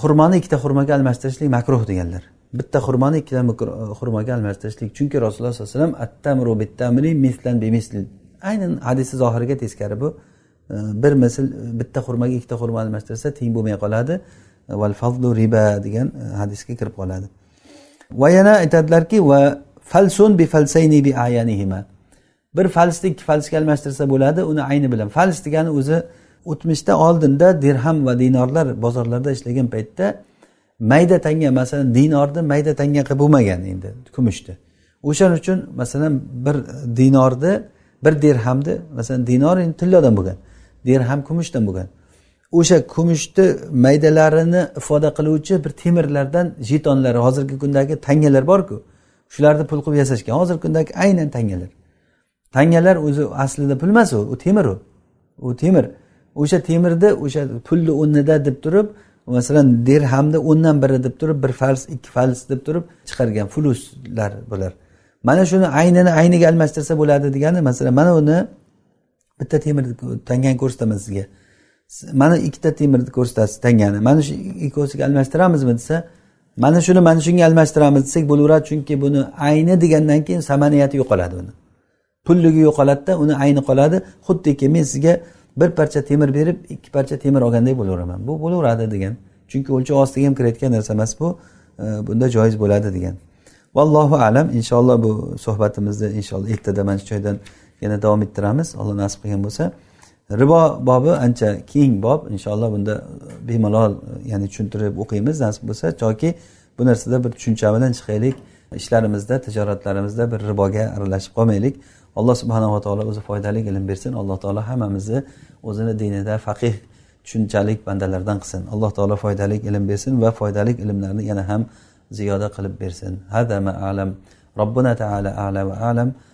xurmoni ikkita xurmoga almashtirishlik makruh deganlar. Bitta xurmoni ikkita e, xurmoga almashtirishlik. Chunki rasululloh sallallohu alayhi vasallam attamru bittamri mislan bemisl aynan hadisi zohiriga teskari bu. E, bir misl bitta xurmoga ikkita xurmo almashtirsa teng bo'lmay qoladi. Val fazlu riba degan e, hadisga kirib qoladi. Va yana aytadilarki va falsun bi falsayni bi ayanihima. Bir falsni ikki falsga almashtirsa bo'ladi uni ayni bilan. Fals degani o'zi o'tmishda oldinda dirham va dinorlar bozorlarda ishlagan paytda mayda tanga masalan dinorni mayda tanga qilib bo'lmagan endi kumushni o'shaning uchun masalan bir dinorni bir dirhamni masalan dinor endi tillodan bo'lgan dirham kumushdan bo'lgan. O'sha kumushni maydalarini ifoda qiluvchi bir temirlardan jetonlar hozirgi kundagi tangalar borku. Shularni pul qilib yasashgan. Hozirgi kundagi aynan tangalar. Tangalar o'zi aslida pul emas u u temir u. U temir. O'sha temirni o'sha pulni o'rnida deb turib masalan dirhamni o'ndan biri deb turib bir fals ikki fals deb turib chiqargan fuluslar bular. Mana shuni aynini ayniga almashtirsa bo'ladi degani masalan mana uni bitta temir tangani ko'rsataman sizga. Mana ikkita temirni ko'rsatasiz tangani. Mana shu ikkovisiga almashtiramizmi desa mana shuni mana shunga almashtiramiz desak bo'laveradi chunki buni ayni degandan keyin samaniyati yo'qoladi uni. Pulligi yo'qoladida uni ayni qoladi. Xuddiki men sizga bir parcha temir berib ikki parcha temir olgandek bo'laveraman. Bu bo'laveradi degan. Chunki o'lchov ostiga ham kirayotgan narsa emas bu. Bunda joiz bo'ladi degan. Vallohu alam. Inshaalloh bu suhbatimizni inshaalloh ertada mana shu joydan yana davom ettiramiz. Alloh nasib qilgan bo'lsa. Ribo bobi ancha keng bob. Inshaalloh bunda bemalol ya'ni tushuntirib o'qiymiz nasib bo'lsa yoki bu narsada bir tushuncha bilan chiqaylik. Ishlarimizda tijoratlarimizda bir riboga aralashib qolmaylik. Alloh subhanava taolo o'zi foydali ilm bersin. Alloh taolo hammamizni o'zini dinida faqih tushunchalik bandalardan qilsin. Alloh taolo foydali ilm bersin va foydali ilmlarni yana ham ziyoda qilib bersin. Hada ma alam. Robbuna taala ala va alam.